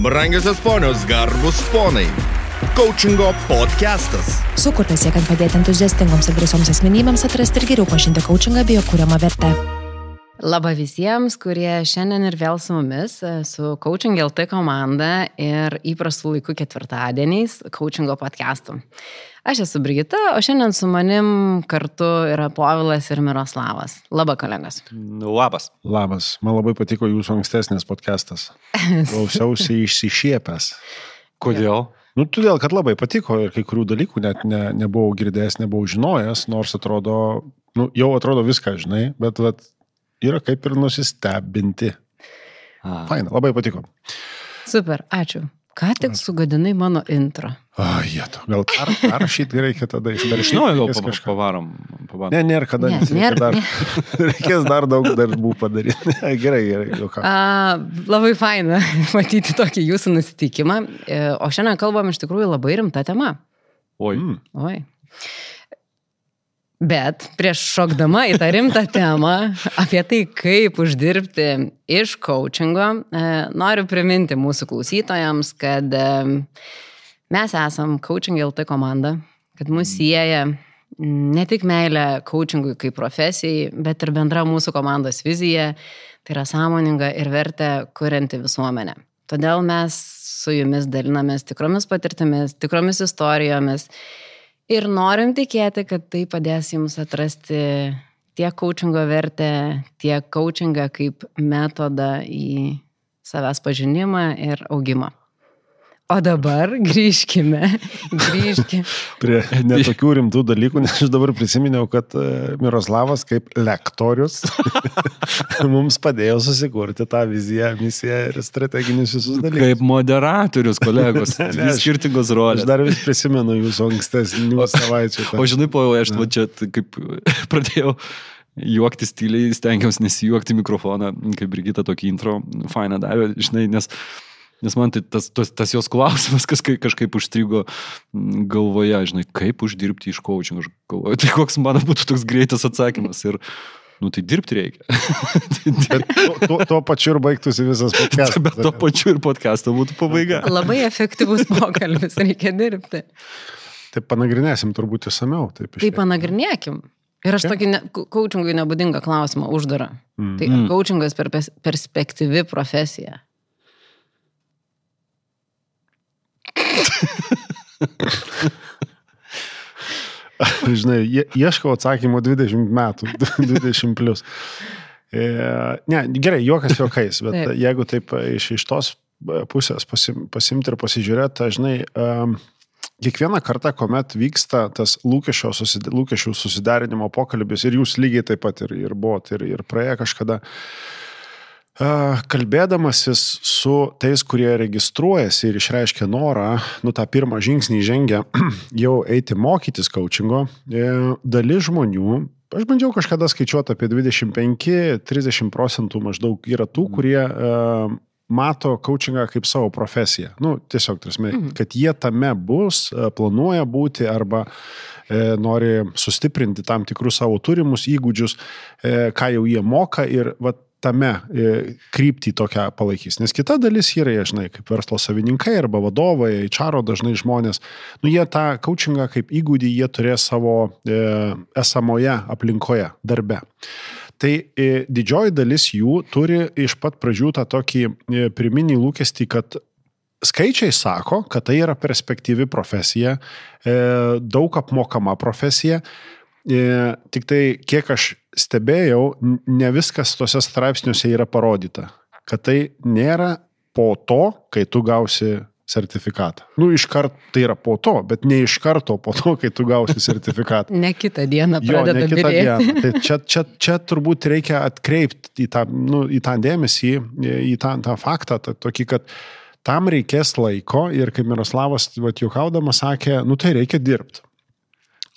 Brangiosios ponios, garbus ponai. Coachingo podcastas. Sukurtas siekiant padėti entuziastingoms ir drąsioms asmenybėms atrasti ir geriau pažinti coachingą bei jo kūriamą vertę. Labą visiems, kurie šiandien ir vėl su mumis, su Coaching LT komanda ir įprastų laikų ketvirtadieniais Coachingo podcastu. Aš esu Brigita, o šiandien su manim kartu yra Povilas ir Miroslavas. Labą, kolegos. Labas. Labas, man labai patiko jūsų ankstesnis podcastas. Klausiausi išsišiepęs. Kodėl? Nu, todėl, kad labai patiko ir kai kurių dalykų net ne, nebuvau girdėjęs, nebuvau žinojęs, nors atrodo, nu, jau atrodo viską žinai, bet vat, yra kaip ir nusistebinti. A. Faina, labai patiko. Super, ačiū. Ką tik sugadinai mano intro. O, jėtų, gal per, perrašyti reikia tada iš Dar iš naujo gal kažką. pavarom. pavarom. Ne, nėra kada, Ne, nes reikia nėr- dar, reikės dar daug darbų padaryti. gerai, gerai, jau ką. A, labai faina matyti tokį jūsų nusiteikimą. E, O šiandien kalbam iš tikrųjų labai rimta tema. Oi. Mm. Oi. Bet prieš šokdama į tą rimtą temą apie tai, kaip uždirbti iš coachingo, e, noriu priminti mūsų klausytojams, kad e, mes esam Coaching LT komanda, kad mus sieja m, ne tik meilė coachingui kaip profesijai, bet ir bendra mūsų komandos vizija, tai yra sąmoninga ir vertę kurianti visuomenę. Todėl mes su jumis dalinamės tikromis patirtimis, tikromis istorijomis ir norim tikėti, kad tai padės jums atrasti tiek coachingo vertę, tiek coachingą kaip metodą į savęs pažinimą ir augimą. O dabar grįžkime, grįžkime. Prie netokių rimtų dalykų, nes aš dabar prisiminiau, kad e, Miroslavas kaip lektorius mums padėjo susikurti tą viziją, misiją ir strateginius visus dalykus. Kaip moderatorius, kolegos. Ne, aš- skirtingos Aš rolės. dar vis prisimenu jūsų ankstesnių savaičių. O žinai, po aš va čia kaip pradėjau juoktis tyliai, stengiausi nesijuokti mikrofoną, kaip Brigita tokį intro fainą davė, žinai, nes, nes man tai tas, tas, tas jos klausimas kas, kai- kažkaip užstrigo mm, galvoje, žinai, kaip uždirbti iš coaching. Aš galvoju, tai koks mano būtų toks greitas atsakymas. Ir, nu tai dirbti reikia. Tai tuo, tuo, tuo pačiu ir baigtųsi visas podcastas. Bet to pačiu ir podcast'o būtų pabaiga. Labai efektyvus pokalbis, reikia dirbti. Tai panagrinėsim turbūt įsameu. Taip, Tai panagrinėkim. Ir aš tokį ne, coachingui nebūdingą klausimą uždarą. Mm. Tai ar coachingas per pers- perspektyvi profesija. Žinai, ie- ieškau atsakymo 20 metų, 20 plus. E, ne, gerai, juokas juokais, bet Taip. jeigu taip iš, iš tos pusės pasim, pasimti ir pasižiūrėti, tai žinai, um, kiekvieną kartą, kuomet vyksta tas lūkesčio, susid, lūkesčių susidarinimo pokalbis ir jūs lygiai taip pat ir, ir buvot, ir, ir praėję kažkada, uh, kalbėdamasis su tais, kurie registruojasi ir išreiškia norą, nu tą pirmą žingsnį žengia jau eiti mokytis coachingo, e, dalis žmonių Aš bandžiau kažkada skaičiuoti apie 25-30 procentų maždaug yra tų, kurie uh, mato coachingą kaip savo profesiją. Nu, tiesiog, tarsi, kad jie tame bus, e, planuoja būti arba e, nori sustiprinti tam tikrus savo turimus įgūdžius, e, ką jau jie moka ir va, tame e, kryptį tokią palaikys. Nes kita dalis yra, jie, žinai, kaip verslo savininkai arba vadovai, HR dažnai žmonės, nu jie tą coachingą kaip įgūdį jie turės savo e, esamoje aplinkoje, darbe. Tai e, didžioji dalis jų turi iš pat pradžių tą tokį e, pirminį lūkestį, kad skaičiai sako, kad tai yra perspektyvi profesija, e, daug apmokama profesija. E, tik tai, kiek aš stebėjau, ne viskas tuose straipsniuose yra parodyta. Kad tai nėra po to, kai tu gausi sertifikatą. Nu, iškart tai yra po to, bet ne iš karto po to, kai tu gausi sertifikatą. Ne kitą dieną Jo, pradeda ne kitą birėti. dieną. Tai čia, čia, čia turbūt reikia atkreipti į tą, nu, į tą dėmesį, į tą, tą faktą, tą, tokį, kad tam reikės laiko ir kaip Miroslavas, vat, juokaudamas, sakė, nu tai reikia dirbti.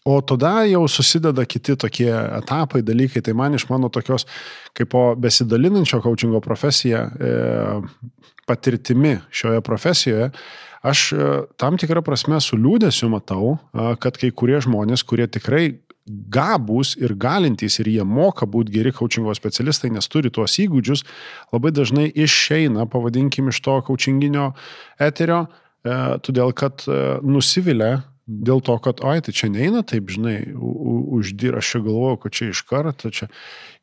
O tada jau susideda kiti tokie etapai, dalykai. Tai man iš mano tokios, kaip po besidalinančio coachingo profesiją, e, patirtimi šioje profesijoje, aš e, tam tikrą prasme su liūdėsiu matau, a, kad kai kurie žmonės, kurie tikrai gabūs ir galintys ir jie moka būti geri coachingo specialistai, nes turi tuos įgūdžius, labai dažnai išeina, pavadinkim, iš to coachinginio eterio, e, todėl kad e, nusivilia dėl to, kad, oi, tai čia neina, taip, žinai, uždyra, aš čia galvoju, kad čia iš karto čia.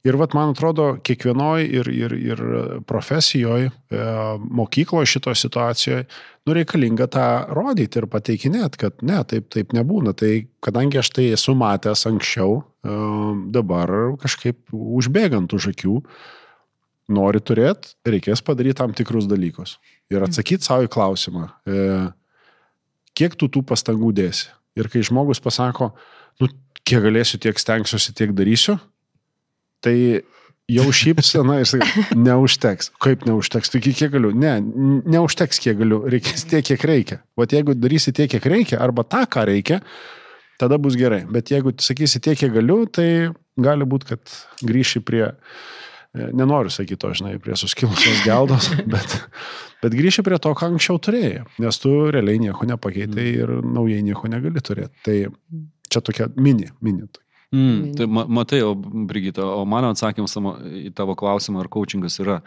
Ir vat, man atrodo, kiekvienoje ir, ir, ir profesijoje, mokykloje šitoje situacijoje, nu reikalinga tą rodyti ir pateikinėti, kad ne, taip, taip nebūna. Tai kadangi aš tai esu matęs anksčiau, e, dabar kažkaip užbėgant už akių, nori turėti, reikės padaryti tam tikrus dalykus. Ir atsakyti savo į klausimą. E, kiek tu tų pastangų dėsi. Ir kai žmogus pasako, nu, kiek galėsiu, tiek stengsiuosi, tiek darysiu, tai jau šypsena ir sakai, neužteks. Kaip neužteks? Tai kiek galiu? Ne, neužteks kiek galiu, reikės tiek, kiek reikia. O jeigu darysi tiek, kiek reikia, arba tą, ką reikia, tada bus gerai. Bet jeigu sakysi tiek, kiek galiu, tai gali būti, kad grįši prie, e, nenoriu sakyti to, žinai, prie suskilusios geldos, bet, Bet grįši prie to, ką anksčiau turėjai, nes tu realiai nieko nepakeitai mm. ir naujai nieko negali turėti. Tai čia tokia mini, mini. Mm, tai matai, o, Brigita, o mano atsakymas į tavo klausimą, ar coachingas yra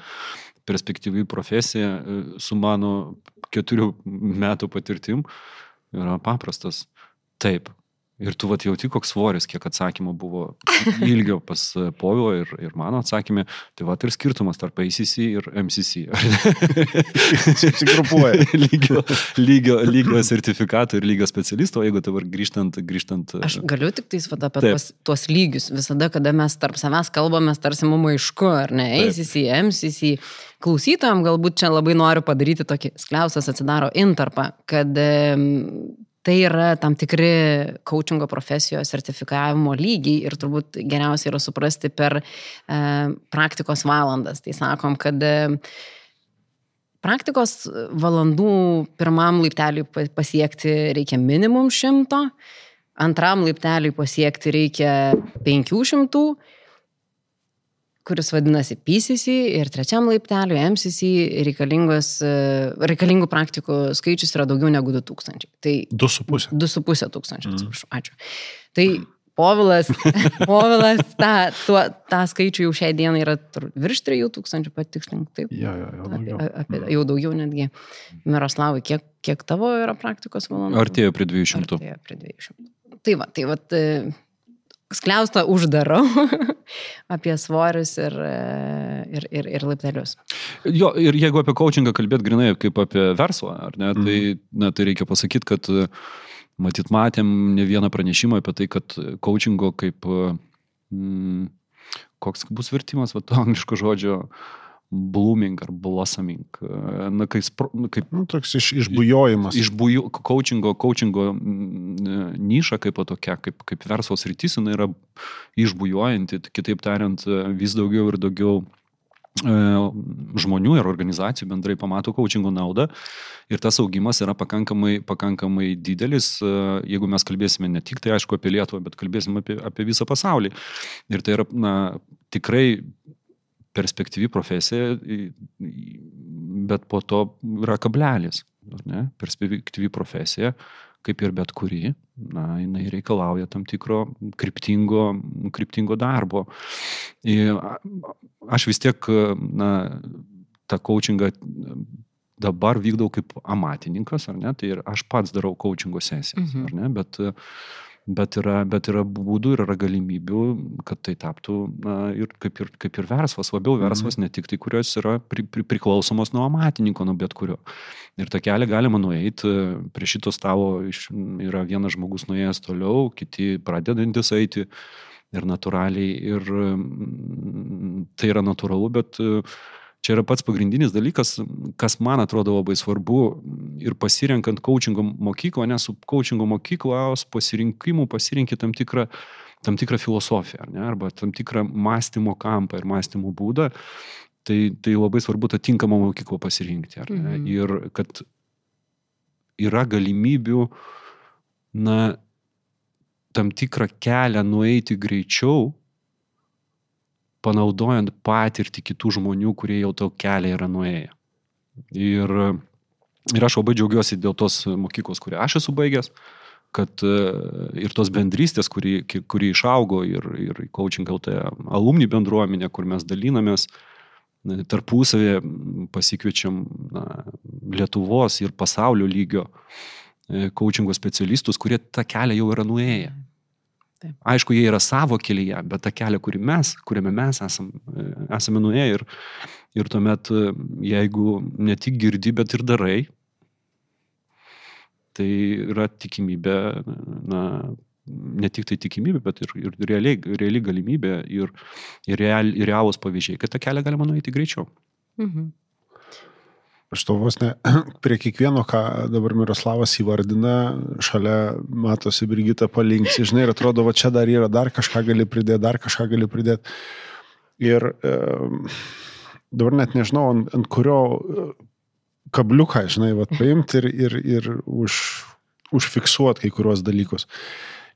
perspektyvi profesija e, su mano keturių metų patirtim, yra paprastas. Taip, Ir tu vat jauti, koks svoris, kiek atsakymų buvo ilgio pas e, Povilo ir, ir mano atsakymė. Tai vat ir skirtumas tarp ACC ir MCC. Susigrupuoja. lygio, lygio, lygio sertifikato ir lygio specialisto, jeigu dabar grįžtant. grįžtant Aš galiu tik tais vat, apie tuos, tuos lygius. Visada, kada mes tarp savęs kalbame, tarsi mums aišku, ar ne? Taip. ACC, MCC. Klausytojams galbūt čia labai noriu padaryti tokį skliausas atsidaro intarpą, kad tai yra tam tikri coachingo profesijos sertifikavimo lygiai ir turbūt geriausia yra suprasti per e, praktikos valandas. Tai sakom, kad e, praktikos valandų pirmam laipteliui pasiekti reikia minimum šimto, antram laipteliui pasiekti reikia penkių šimtų kuris vadinasi PCC ir trečiam laipteliui MCC reikalingų praktikų skaičius yra daugiau negu 2000. Tai 2,5. 2,5 tūkstančio, atsiprašau, ačiū. Tai Povilas, Povilas tą, tuo, tą skaičių jau šiai dienai yra virš 3000 patikslink, taip? Ja, ja, ja, daugiau. Apie, apie, jau daugiau netgi. Miroslavai, kiek, kiek tavo yra praktikos valandų? Artėjo prie 200. Artėjo prie 200. Tai va, tai va, skliaustą uždarau apie svorius ir, ir, ir, ir laiptelius. Jo, ir jeigu apie coachingą kalbėt grinai kaip apie verslą, ar ne, tai, mm. na, tai reikia pasakyti, kad matyt matėm ne vieną pranešimą apie tai, kad coachingo kaip, mm, koks bus vertimas, va, to angliško žodžio, uh, blooming ar blossoming. Na, kaip, nu, kaip nu, toks iš, išbujojimas. Išbujo, coachingo, coachingo niša kaip tokia, kaip, kaip verslo sritis, jinai yra išbujojanti, kitaip tariant, vis daugiau ir daugiau e, žmonių ir organizacijų bendrai pamato coachingo naudą ir tas augimas yra pakankamai, pakankamai didelis, e, jeigu mes kalbėsime ne tik tai aišku apie Lietuvą, bet kalbėsime apie, apie visą pasaulį. Ir tai yra na, tikrai perspektyvi profesija, bet po to yra kablelis. Ne? Perspektyvi profesija, kaip ir bet kuri, na, jinai reikalauja tam tikro kryptingo, kryptingo darbo. Ir aš vis tiek, na, tą coachingą dabar vykdau kaip amatininkas, ar ne, tai ir aš pats darau coachingo sesijas, mhm. ar ne, bet bet yra, bet yra būdų ir yra galimybių, kad tai taptų na, ir kaip, ir kaip ir verslas, labiau verslas, mhm. ne tik tai, kurios yra pri, pri, priklausomos nuo amatininko, nuo bet kurio. Ir tą kelią galima nueiti, prie šito stalo yra vienas žmogus nuėjęs toliau, kiti pradedantis eiti ir natūraliai, ir tai yra natūralu, bet uh, čia yra pats pagrindinis dalykas, kas man atrodo labai svarbu ir pasirenkant coachingo mokyklą, nes su coachingo mokyklos pasirinkimu pasirinkti tam tikrą, tam tikrą filosofiją, ne, arba tam tikrą mąstymo kampą ir mąstymo būdą. Tai, tai labai svarbu tą tinkamą mokyklą pasirinkti. Mhm. Ir kad yra galimybių, na, tam tikrą kelią nueiti greičiau, panaudojant patirtį kitų žmonių, kurie jau to kelią yra nuėję. Ir, ir aš labai džiaugiuosi dėl tos mokyklos, kurią aš esu baigęs, kad ir tos bendrystės, kuri, kuri išaugo ir, ir coaching LT alumni bendruomenė, kur mes dalinamės, tarpusavė pasikviečiam na, Lietuvos ir pasaulio lygio e, coachingo specialistus, kurie tą kelią jau yra nuėję. Taip. Aišku, jie yra savo kelyje, bet tą kelią, kurį mes, kuriame mes esam, e, esame nuėję ir, ir tuomet, jeigu ne tik girdi, bet ir darai, tai yra tikimybė, na, ne tik tai tikimybė, bet ir, ir realiai, reali galimybė ir, ir, real, ir realūs pavyzdžiai, kad tą kelią galima nueiti greičiau. Mhm. Aš to vos ne prie kiekvieno, ką dabar Miroslavas įvardina, šalia matosi Brigita palinksi, žinai, ir atrodo, va čia dar yra, dar kažką gali pridėti, dar kažką gali pridėti. Ir e, dabar net nežinau, ant, ant kurio kabliuką, žinai, vat, paimti ir, ir, ir už, užfiksuoti kai kuriuos dalykus.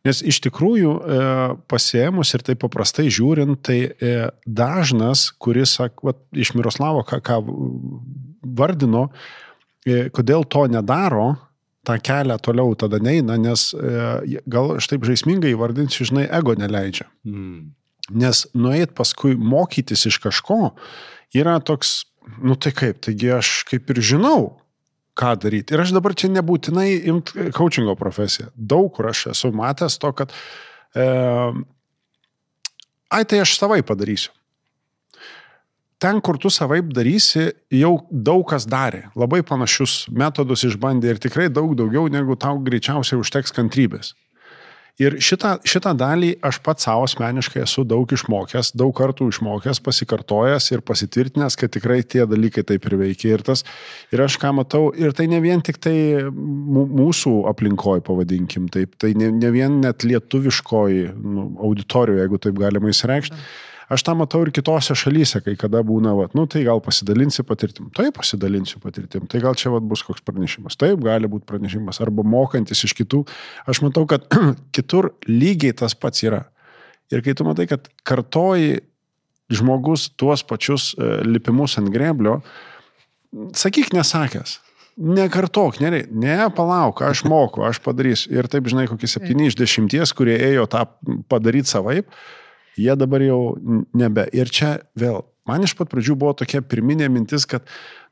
Nes iš tikrųjų e, pasiemus ir taip paprastai žiūrint, tai e, dažnas, kuris, sak, vat, iš Miroslavo, ką, ką vardino, e, kodėl to nedaro, tą kelią toliau tada neina, nes e, gal aš taip žaismingai įvardinsiu, žinai, ego neleidžia. Mm. Nes nueit paskui mokytis iš kažko yra toks nu tai kaip, taigi aš kaip ir žinau, ką daryti. Ir aš dabar čia nebūtinai imt coachingo profesiją. Daug kur aš esu matęs to, kad e, ai tai aš savai padarysiu. Ten, kur tu savaip darysi, jau daug kas darė. Labai panašius metodus išbandė ir tikrai daug daugiau, negu tau greičiausiai užteks kantrybės. Ir šitą, šitą dalį aš pats savo asmeniškai esu daug išmokęs, daug kartų išmokęs, pasikartojęs ir pasitvirtinęs, kad tikrai tie dalykai taip ir veikia. Ir, tas, ir aš ką matau, ir tai ne vien tik tai mūsų aplinkoje, pavadinkim taip, tai ne, ne vien net lietuviškoji nu, auditorijoje, jeigu taip galima įsireikšti. Aš tą matau ir kitose šalyse, kai kada būna, vat, nu tai gal pasidalinsi patirtim, taip pasidalinsiu patirtim, tai gal čia vat, bus koks pranešimas, taip gali būti pranešimas, arba mokantis iš kitų. Aš matau, kad kitur lygiai tas pats yra. Ir kai tu matai, kad kartoji žmogus tuos pačius e, lipimus ant greblio, sakyk nesakęs, nekartok, ne, ne, palauk, aš moku, aš padarysiu. Ir taip, žinai, kokie 7 iš 10, kurie ėjo tą padaryti savaip, jie dabar jau nebe. Ir čia vėl, man iš pat pradžių buvo tokia pirminė mintis, kad,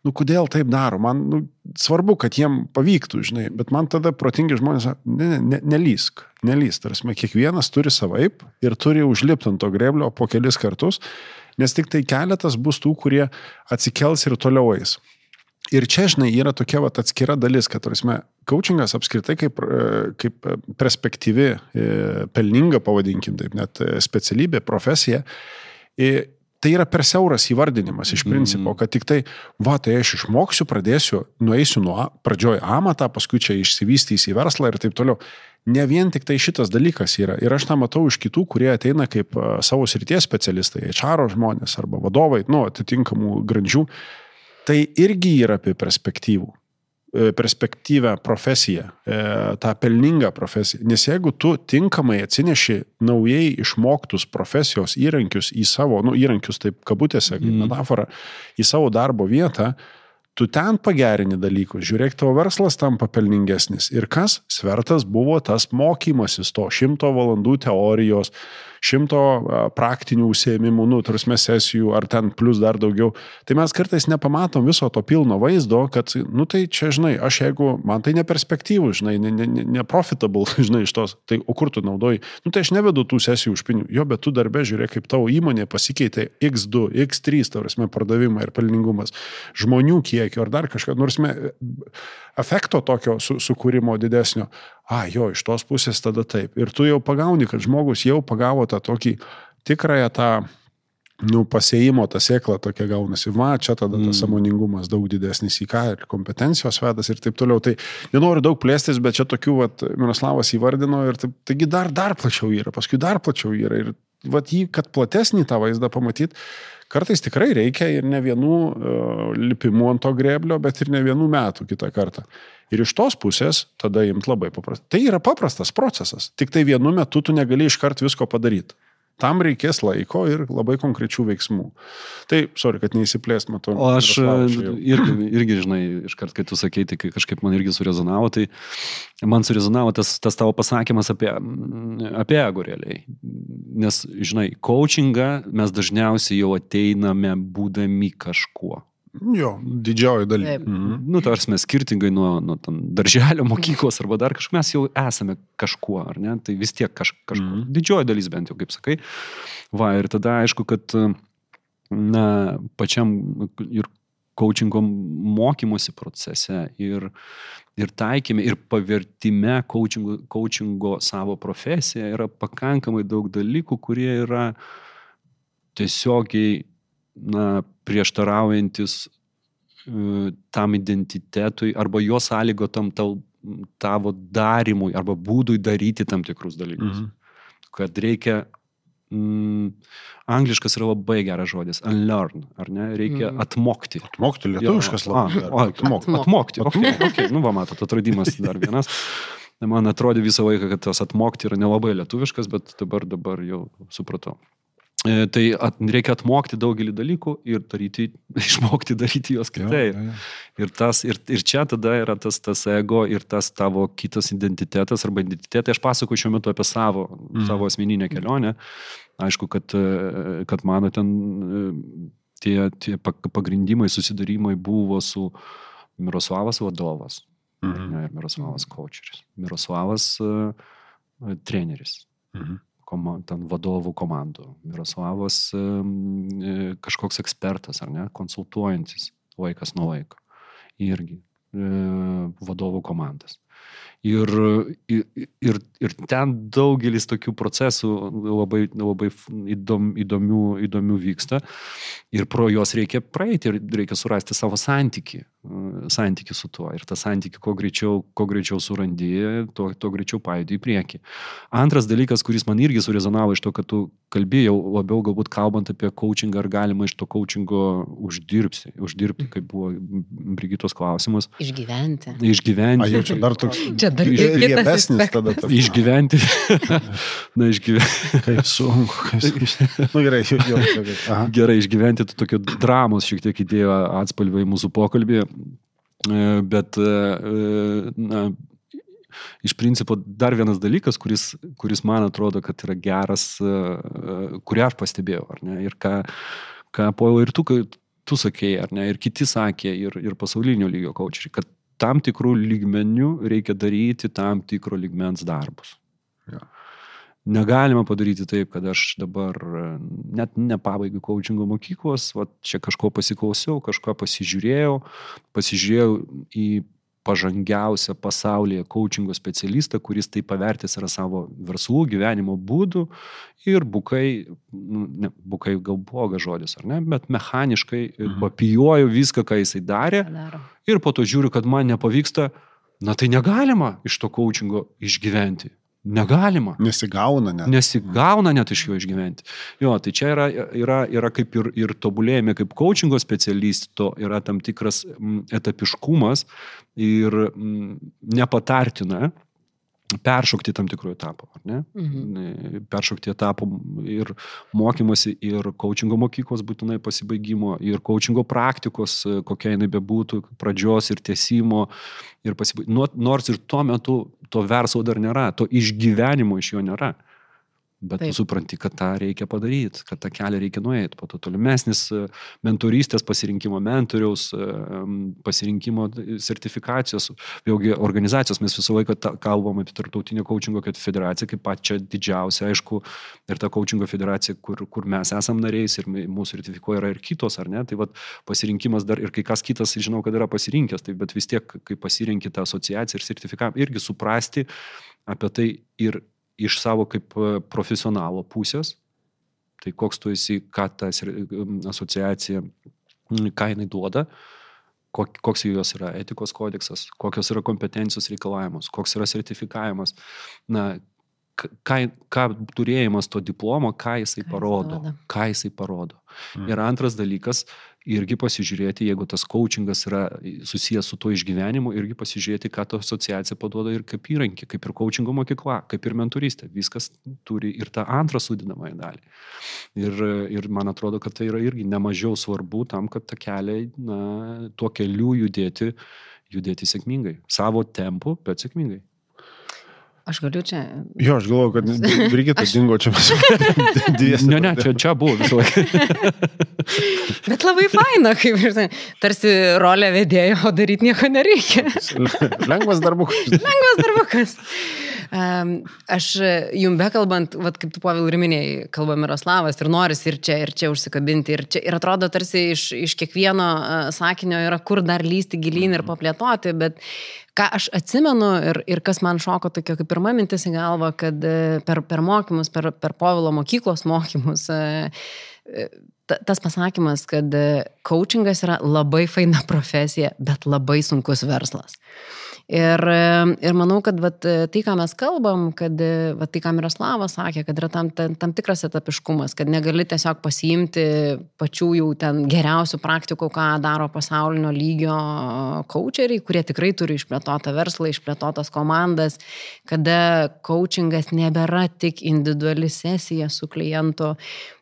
nu, kodėl taip daro, man nu, svarbu, kad jiem pavyktų, žinai, bet man tada protingi žmonės, ne, ne, ne, nelysk, nelysk, tarsi, kiekvienas turi savaip ir turi užlipti ant to greblio po kelis kartus, nes tik tai keletas bus tų, kurie atsikels ir toliau eis. Ir čia, žinai, yra tokia vat, atskira dalis, kad, tarsi, coachingas apskritai kaip, e, kaip perspektyvi, e, pelninga, pavadinkim taip, net e, specialybė, profesija, tai yra per siauras įvardinimas iš principo, mm. kad tik tai, va, tai aš išmoksiu, pradėsiu, nueisiu nuo pradžioj amatą, paskui čia išsivystys į verslą ir taip toliau. Ne vien tik tai šitas dalykas yra. Ir aš tą matau iš kitų, kurie ateina kaip savo srities specialistai, HR žmonės arba vadovai, nu, atitinkamų grandžių tai irgi yra apie perspektyvų e, perspektyvę profesiją, e, tą pelningą profesiją. Nes jeigu tu tinkamai atsineši naujai išmoktus profesijos įrankius į savo, nu, įrankius taip kabutėse, kaip mm. metafora, į savo darbo vietą, tu ten pagerini dalykus, žiūrėk, tavo verslas tampa pelningesnis. Ir kas svertas buvo tas mokymasis to šimto valandų teorijos, šimto praktinių užsiemimų, nu, tarsi sesijų ar ten plus dar daugiau. Tai mes kartais nepamatom viso to pilno vaizdo, kad, nu tai čia, žinai, aš jeigu, man tai neperspektyvų, žinai, neprofitable, ne, ne, ne žinai, iš tos, tai o kur tu naudoji? Nu tai aš nevedu tų sesijų už pinigų. Jo, bet tu darbė žiūrėk, kaip tavo įmonė pasikeitė X2, X3, tarsi, pardavimai ir pelningumas, žmonių kiekio ar dar kažką, nors mes efekto tokio su, sukūrimo didesnio. A, jo, iš tos pusės tada taip. Ir tu jau pagauni, kad žmogus jau pagavo tą tokį tikrąją tą, nu, pasėjimo tą sėklą tokia gaunasi. Va, čia tada tas mm. samoningumas daug didesnis į ką ir kompetencijos vedas ir taip toliau. Tai nenoriu daug plėstis, bet čia tokių, va, Miroslavas įvardino ir taip, taigi dar, dar plačiau yra, paskui dar plačiau yra. Ir va, jį, kad platesnį tą vaizdą pamatyti, Kartais tikrai reikia ir ne vienų uh, lipimų ant to greblio, bet ir ne vienų metų kitą kartą. Ir iš tos pusės tada imt labai paprastai. Tai yra paprastas procesas, tik tai vienu metu tu negali iškart visko padaryti. Tam reikės laiko ir labai konkrečių veiksmų. Tai, sorry, kad neįsiplės, matau. O aš irgi, irgi, žinai, iškart, kai tu sakei, tai kažkaip man irgi surezonavo, tai man surezonavo tas, tas tavo pasakymas apie, apie ego realiai. Nes, žinai, coachingą mes dažniausiai jau ateiname būdami kažkuo. Jo, didžioji dalis. Taip. Mhm. Nu, tarsi mes skirtingai nuo, nuo darželio mokyklos arba dar kažkur, mes jau esame kažkuo, ar ne? Tai vis tiek kaž, kažkuo. Mhm. Didžioji dalis bent jau, kaip sakai. Va, ir tada aišku, kad, na, pačiam ir coachingo mokymosi procese ir, ir taikymė, ir pavertime coachingo, coachingo savo profesiją yra pakankamai daug dalykų, kurie yra tiesiogiai na, prieštaraujantis e, tam identitetui arba jo sąlygotam tau, tavo darimui arba būdui daryti tam tikrus dalykus. Mhm. Kad reikia, mm, angliškas yra labai geras žodis, unlearn, ar ne? Reikia Mhm. atmokti. Mokti lietuviškas Jo, labai. o, Atmokti. Atmokti, okay, okay. nu va, matot, atradimas dar vienas. Man atrodė visą laiką, kad tas atmokti yra nelabai lietuviškas, bet dabar, dabar jau supratau. E, Tai at, reikia atmokti daugelį dalykų ir daryti, išmokti daryti juos kitaip. jo, jo. Ir, tas, ir, ir čia tada yra tas, tas ego ir tas tavo kitas identitetas arba identitetai. Aš pasakoju šiuo metu apie savo, mm. savo asmeninę kelionę. Aišku, kad, e, kad mano ten e, tie, tie pa- pagrindimai, susidarimai buvo su Miroslavas vadovas Mhm. ne, ir Miroslavas kočeris. Miroslavas treneris Mhm. Koma, ten vadovų komandų. Miroslavas e, kažkoks ekspertas, ar ne, konsultuojantis vaikas nuo vaiko. Irgi e, vadovų komandas. Ir, ir, ir, ten daugelis tokių procesų labai, labai įdom, įdomių, įdomių vyksta ir pro juos reikia praeiti ir reikia surasti savo santyki, santyki su tuo. Ir tą santyki, kuo greičiau, kuo greičiau surandi, tuo, tuo greičiau pajudi į priekį. Antras dalykas, kuris man irgi surezonavo iš to, kad tu kalbėjau, labiau galbūt kalbant apie coachingą, ar galima iš to coachingo uždirbti, uždirbti kaip buvo Brigitos klausimas, Išgyventi. A, išgyventi. jau čia dar toks Čia dar Iš- riebesnis tada. toks. Išgyventi. Na, išgyventi. Kaip sunku. Kaip sunku. Nu gerai, jau. jau, jau. Gerai, išgyventi tu tokio dramos šiek tiek įdėjo atspalvį į mūsų pokalbį, E, bet, e, na, iš principo dar vienas dalykas, kuris, kuris man atrodo, kad yra geras, e, e, kurį aš pastebėjau, ar ne, ir ką, ką Poilo ir tu, tu sakėjai, ar ne, ir kiti sakė, ir, ir pasaulinio lygio kočiai, kad tam tikrų lygmenių reikia daryti tam tikro lygmens darbus. Jo. Negalima padaryti taip, kad aš dabar e, net nepabaigiu coachingo mokyklos, va, čia kažko pasiklausiau, kažko pasižiūrėjau, pasižiūrėjau į pažangiausią pasaulyje coachingo specialistą, kuris tai pavertęs yra savo verslų, gyvenimo būdų ir bukai, nu, ne, bukai gal blogas žodis, ar ne, bet mechaniškai Mhm. papijuoju viską, ką jisai darė Padaro. ir po to žiūriu, kad man nepavyksta, na tai negalima iš to coachingo išgyventi. Negalima. Nesigauna net. Nesigauna net iš jo išgyventi. Jo, tai čia yra, yra, yra kaip ir, ir tobulėjime kaip coachingo specialisto, yra tam tikras mm, etapiškumas ir mm, nepatartina peršokti tam tikrų etapų, ar ne? Mhm. Peršokti etapų ir mokymosi, ir coachingo mokyklos būtinai pasibaigimo, ir coachingo praktikos, kokia jinai bebūtų, pradžios ir tiesimo, ir pasibaigimo. Nors ir tuo metu to verslo dar nėra, to išgyvenimo iš jo nėra. Bet tu Taip. supranti, kad tą reikia padaryti, kad tą kelią reikia nueiti. Po to tolimesnis e, mentorystės pasirinkimo mentoriaus, e, pasirinkimo sertifikacijos, vėlgi organizacijos, mes visą laiką kalbam apie tarptautinę coachingo kad federaciją kaip pačią didžiausią, aišku, ir ta coachingo federacija, kur, kur mes esam nariais ir mūsų sertifikuoja yra ir kitos, ar ne? Tai vat, pasirinkimas dar ir kai kas kitas, žinau, kad yra pasirinkęs, tai bet vis tiek, kai pasirinkti tą asociaciją ir sertifikavimą, irgi suprasti apie tai ir iš savo kaip e, profesionalo pusės, tai koks tu esi, ką ta asociacija, ką jinai duoda, kok- koks jos yra etikos kodeksas, kokios yra kompetencijos reikalavimus, koks yra sertifikavimas. Na, ką, ką turėjimas to diplomo, ką jisai parodo. Ką jisai parodo. Mhm. Ir antras dalykas, irgi pasižiūrėti, jeigu tas coachingas yra susijęs su tuo išgyvenimu, irgi pasižiūrėti, ką ta asociacija paduoda ir kaip įrankį, kaip ir coachingo mokykla, kaip ir mentorystė. Viskas turi ir tą antrą sudinamąją dalį. Ir, ir man atrodo, kad tai yra irgi nemažiau svarbu tam, kad tą kelią, na, tuo keliu judėti, judėti sėkmingai. Savo tempu, bet sėkmingai. Aš galiu čia. Jo, aš galvoju, kad Brigita dingo čia mes. dviese Ne, ne, čia, čia buvo visą laiką. Bet labai faina, kaip žinai, tarsi rolė vedėjo, o daryti nieko nereikia. Lengvas darbukas. Lengvas darbukas. Aš jum bekalbant, vat, kaip tu Pavel ir minėjai, kalba Miroslavas ir noris ir čia, ir čia užsikabinti, ir, čia, ir atrodo tarsi iš, iš kiekvieno uh, sakinio yra kur dar lysti gilyn ir paplėtoti, bet ką aš atsimenu ir, ir kas man šoko tokia kaip pirma mintis į galvą, kad e, per, per mokymus, per, per Povilo mokyklos mokymus, e, e, ta- tas pasakymas, kad e, coachingas yra labai faina profesija, bet labai sunkus verslas. Ir, ir manau, kad vat, tai, ką mes kalbam, kad vat, tai, ką Miroslavas sakė, kad yra tam, tam, tam tikras etapiškumas, kad negali tiesiog pasiimti pačių jau ten geriausių praktikų, ką daro pasaulinio lygio coacheriai, kurie tikrai turi išplėtotą verslą, išplėtotas komandas, kada coachingas nebėra tik individuali sesija su klientu,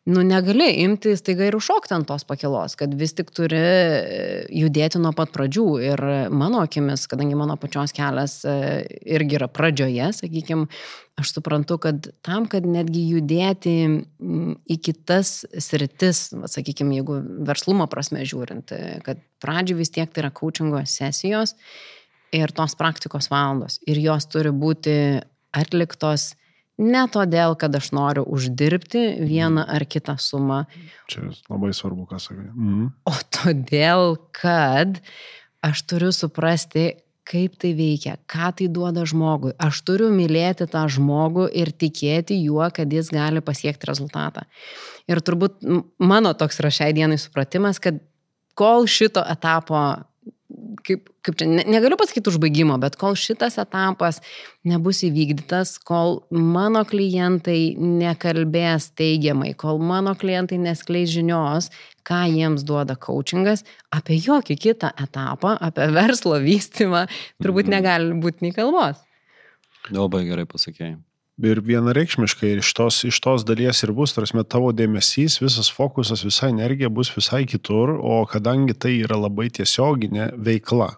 nu negali imti staiga ir užšokti ant tos pakelos, kad vis tik turi e, judėti nuo pat pradžių. Ir mano akimis, kadangi mano pačios kelias e, irgi yra pradžioje, sakykime, aš suprantu, kad tam, kad netgi judėti į kitas sritis, sakykime, jeigu verslumo prasme žiūrint, e, kad pradžioje vis tiek tai yra coachingo sesijos ir tos praktikos valandos. Ir jos turi būti atliktos ne todėl, kad aš noriu uždirbti vieną ar kitą sumą, Čia labai svarbu, ką sakai. Mhm. o todėl, kad aš turiu suprasti, kaip tai veikia, ką tai duoda žmogui. Aš turiu mylėti tą žmogų ir tikėti juo, kad jis gali pasiekti rezultatą. Ir turbūt mano toks yra šiai dienai supratimas, kad kol šito etapo, kaip, kaip čia, ne, negaliu pasakyti užbaigimo, bet kol šitas etapas nebus įvykdytas, kol mano klientai nekalbės teigiamai, kol mano klientai neskleis žinios, ką jiems duoda coachingas, apie jokį kitą etapą, apie verslo vystymą, turbūt Mhm. negali būti nei kalbos. Labai gerai pasakėjai. Ir vienareikšmiškai ir iš tos, iš tos dalies ir bus, tarsi tavo dėmesys, visas fokusas, visa energija bus visai kitur, o kadangi tai yra labai tiesioginė veikla,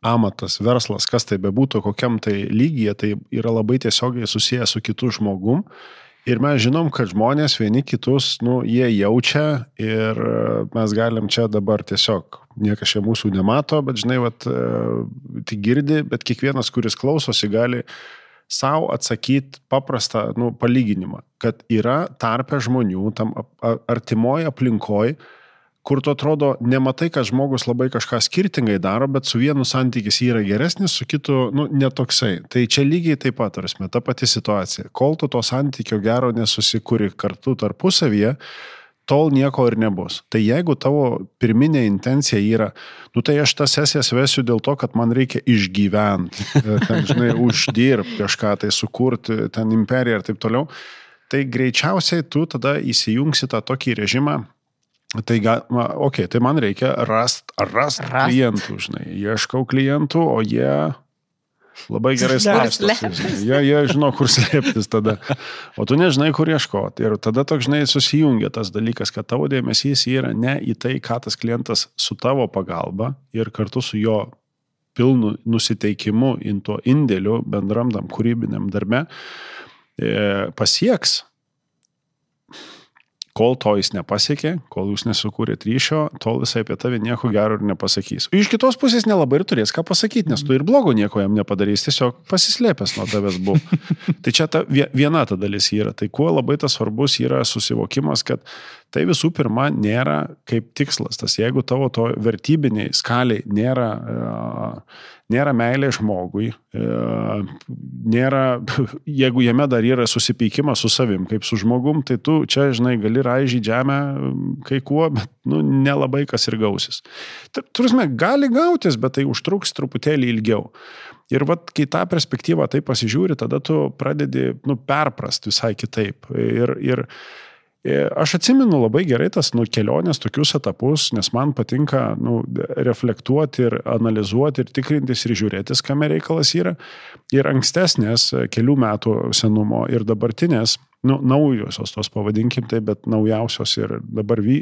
amatas, verslas, kas tai bebūtų, kokiam tai lygyje, tai yra labai tiesiogiai susijęs su kitu žmogum. Ir mes žinom, kad žmonės vieni kitus, nu, jie jaučia ir e, mes galim čia dabar tiesiog, niekas čia mūsų nemato, bet žinai, vat, e, tik girdi, bet kiekvienas, kuris klausosi, gali savo atsakyti paprastą nu, palyginimą, kad yra tarpe žmonių, tam artimoje aplinkoje, kur tu atrodo, nematai, kad žmogus labai kažką skirtingai daro, bet su vienu santykis yra geresnis, su kitu nu, netoksai. Tai čia lygiai taip pat, tarsi, ta pati situacija. Kol tu to santykio gero nesusikūri kartu tarpusavyje, tol nieko ir nebus. Tai jeigu tavo pirminė intencija yra, nu tai aš tas sesijas vesiu dėl to, kad man reikia išgyventi, e, ten, žinai, uždirbti kažką, tai sukurti ten imperiją ir taip toliau, tai greičiausiai tu tada įsijungsi tą tokį režimą. Tai, ma, okay, tai man reikia rast, rast, rast Rast. klientų, žinai, ieškau klientų, o jie labai gerai slėptis. Jie, jie žino, kur slėptis tada. O tu nežinai, kur ieškoti. Ir tada toks, žinai, susijungia tas dalykas, kad tavo dėmesys yra ne į tai, ką tas klientas su tavo pagalba ir kartu su jo pilnu nusiteikimu, in tuo indėliu bendram tam kūrybiniam darbe e, pasieks. Kol to jis nepasiekė, kol jūs nesukūrėt ryšio, tol jisai apie tave nieko gero ir nepasakys. O iš kitos pusės nelabai ir turės ką pasakyti, nes tu ir blogo nieko jam nepadarys, tiesiog pasislėpęs nuo tavęs buvo. tai čia ta vie- viena ta dalis yra. Tai kuo labai tas svarbus yra susivokimas, kad tai visų pirma nėra kaip tikslas. Tas jeigu tavo to vertybiniai skaliai nėra, e, nėra meilė žmogui, e, nėra, jeigu jame dar yra susipykimas su savim kaip su žmogum, tai tu čia, žinai, gali raižyti žemę kai kuo, bet nu, nelabai kas ir gausis. Turime, gali gautis, bet tai užtruks truputėlį ilgiau. Ir vat, kai tą perspektyvą tai pasižiūri, tada tu pradedi nu, perprast visai kitaip. Ir, ir aš atsimenu labai gerai tas nu, kelionės tokius etapus, nes man patinka nu, reflektuoti ir analizuoti ir tikrintis ir žiūrėtis, kame reikalas yra. Ir ankstesnės kelių metų senumo ir dabartinės nu, naujosios tos pavadinkim tai, bet naujausios ir dabar vy,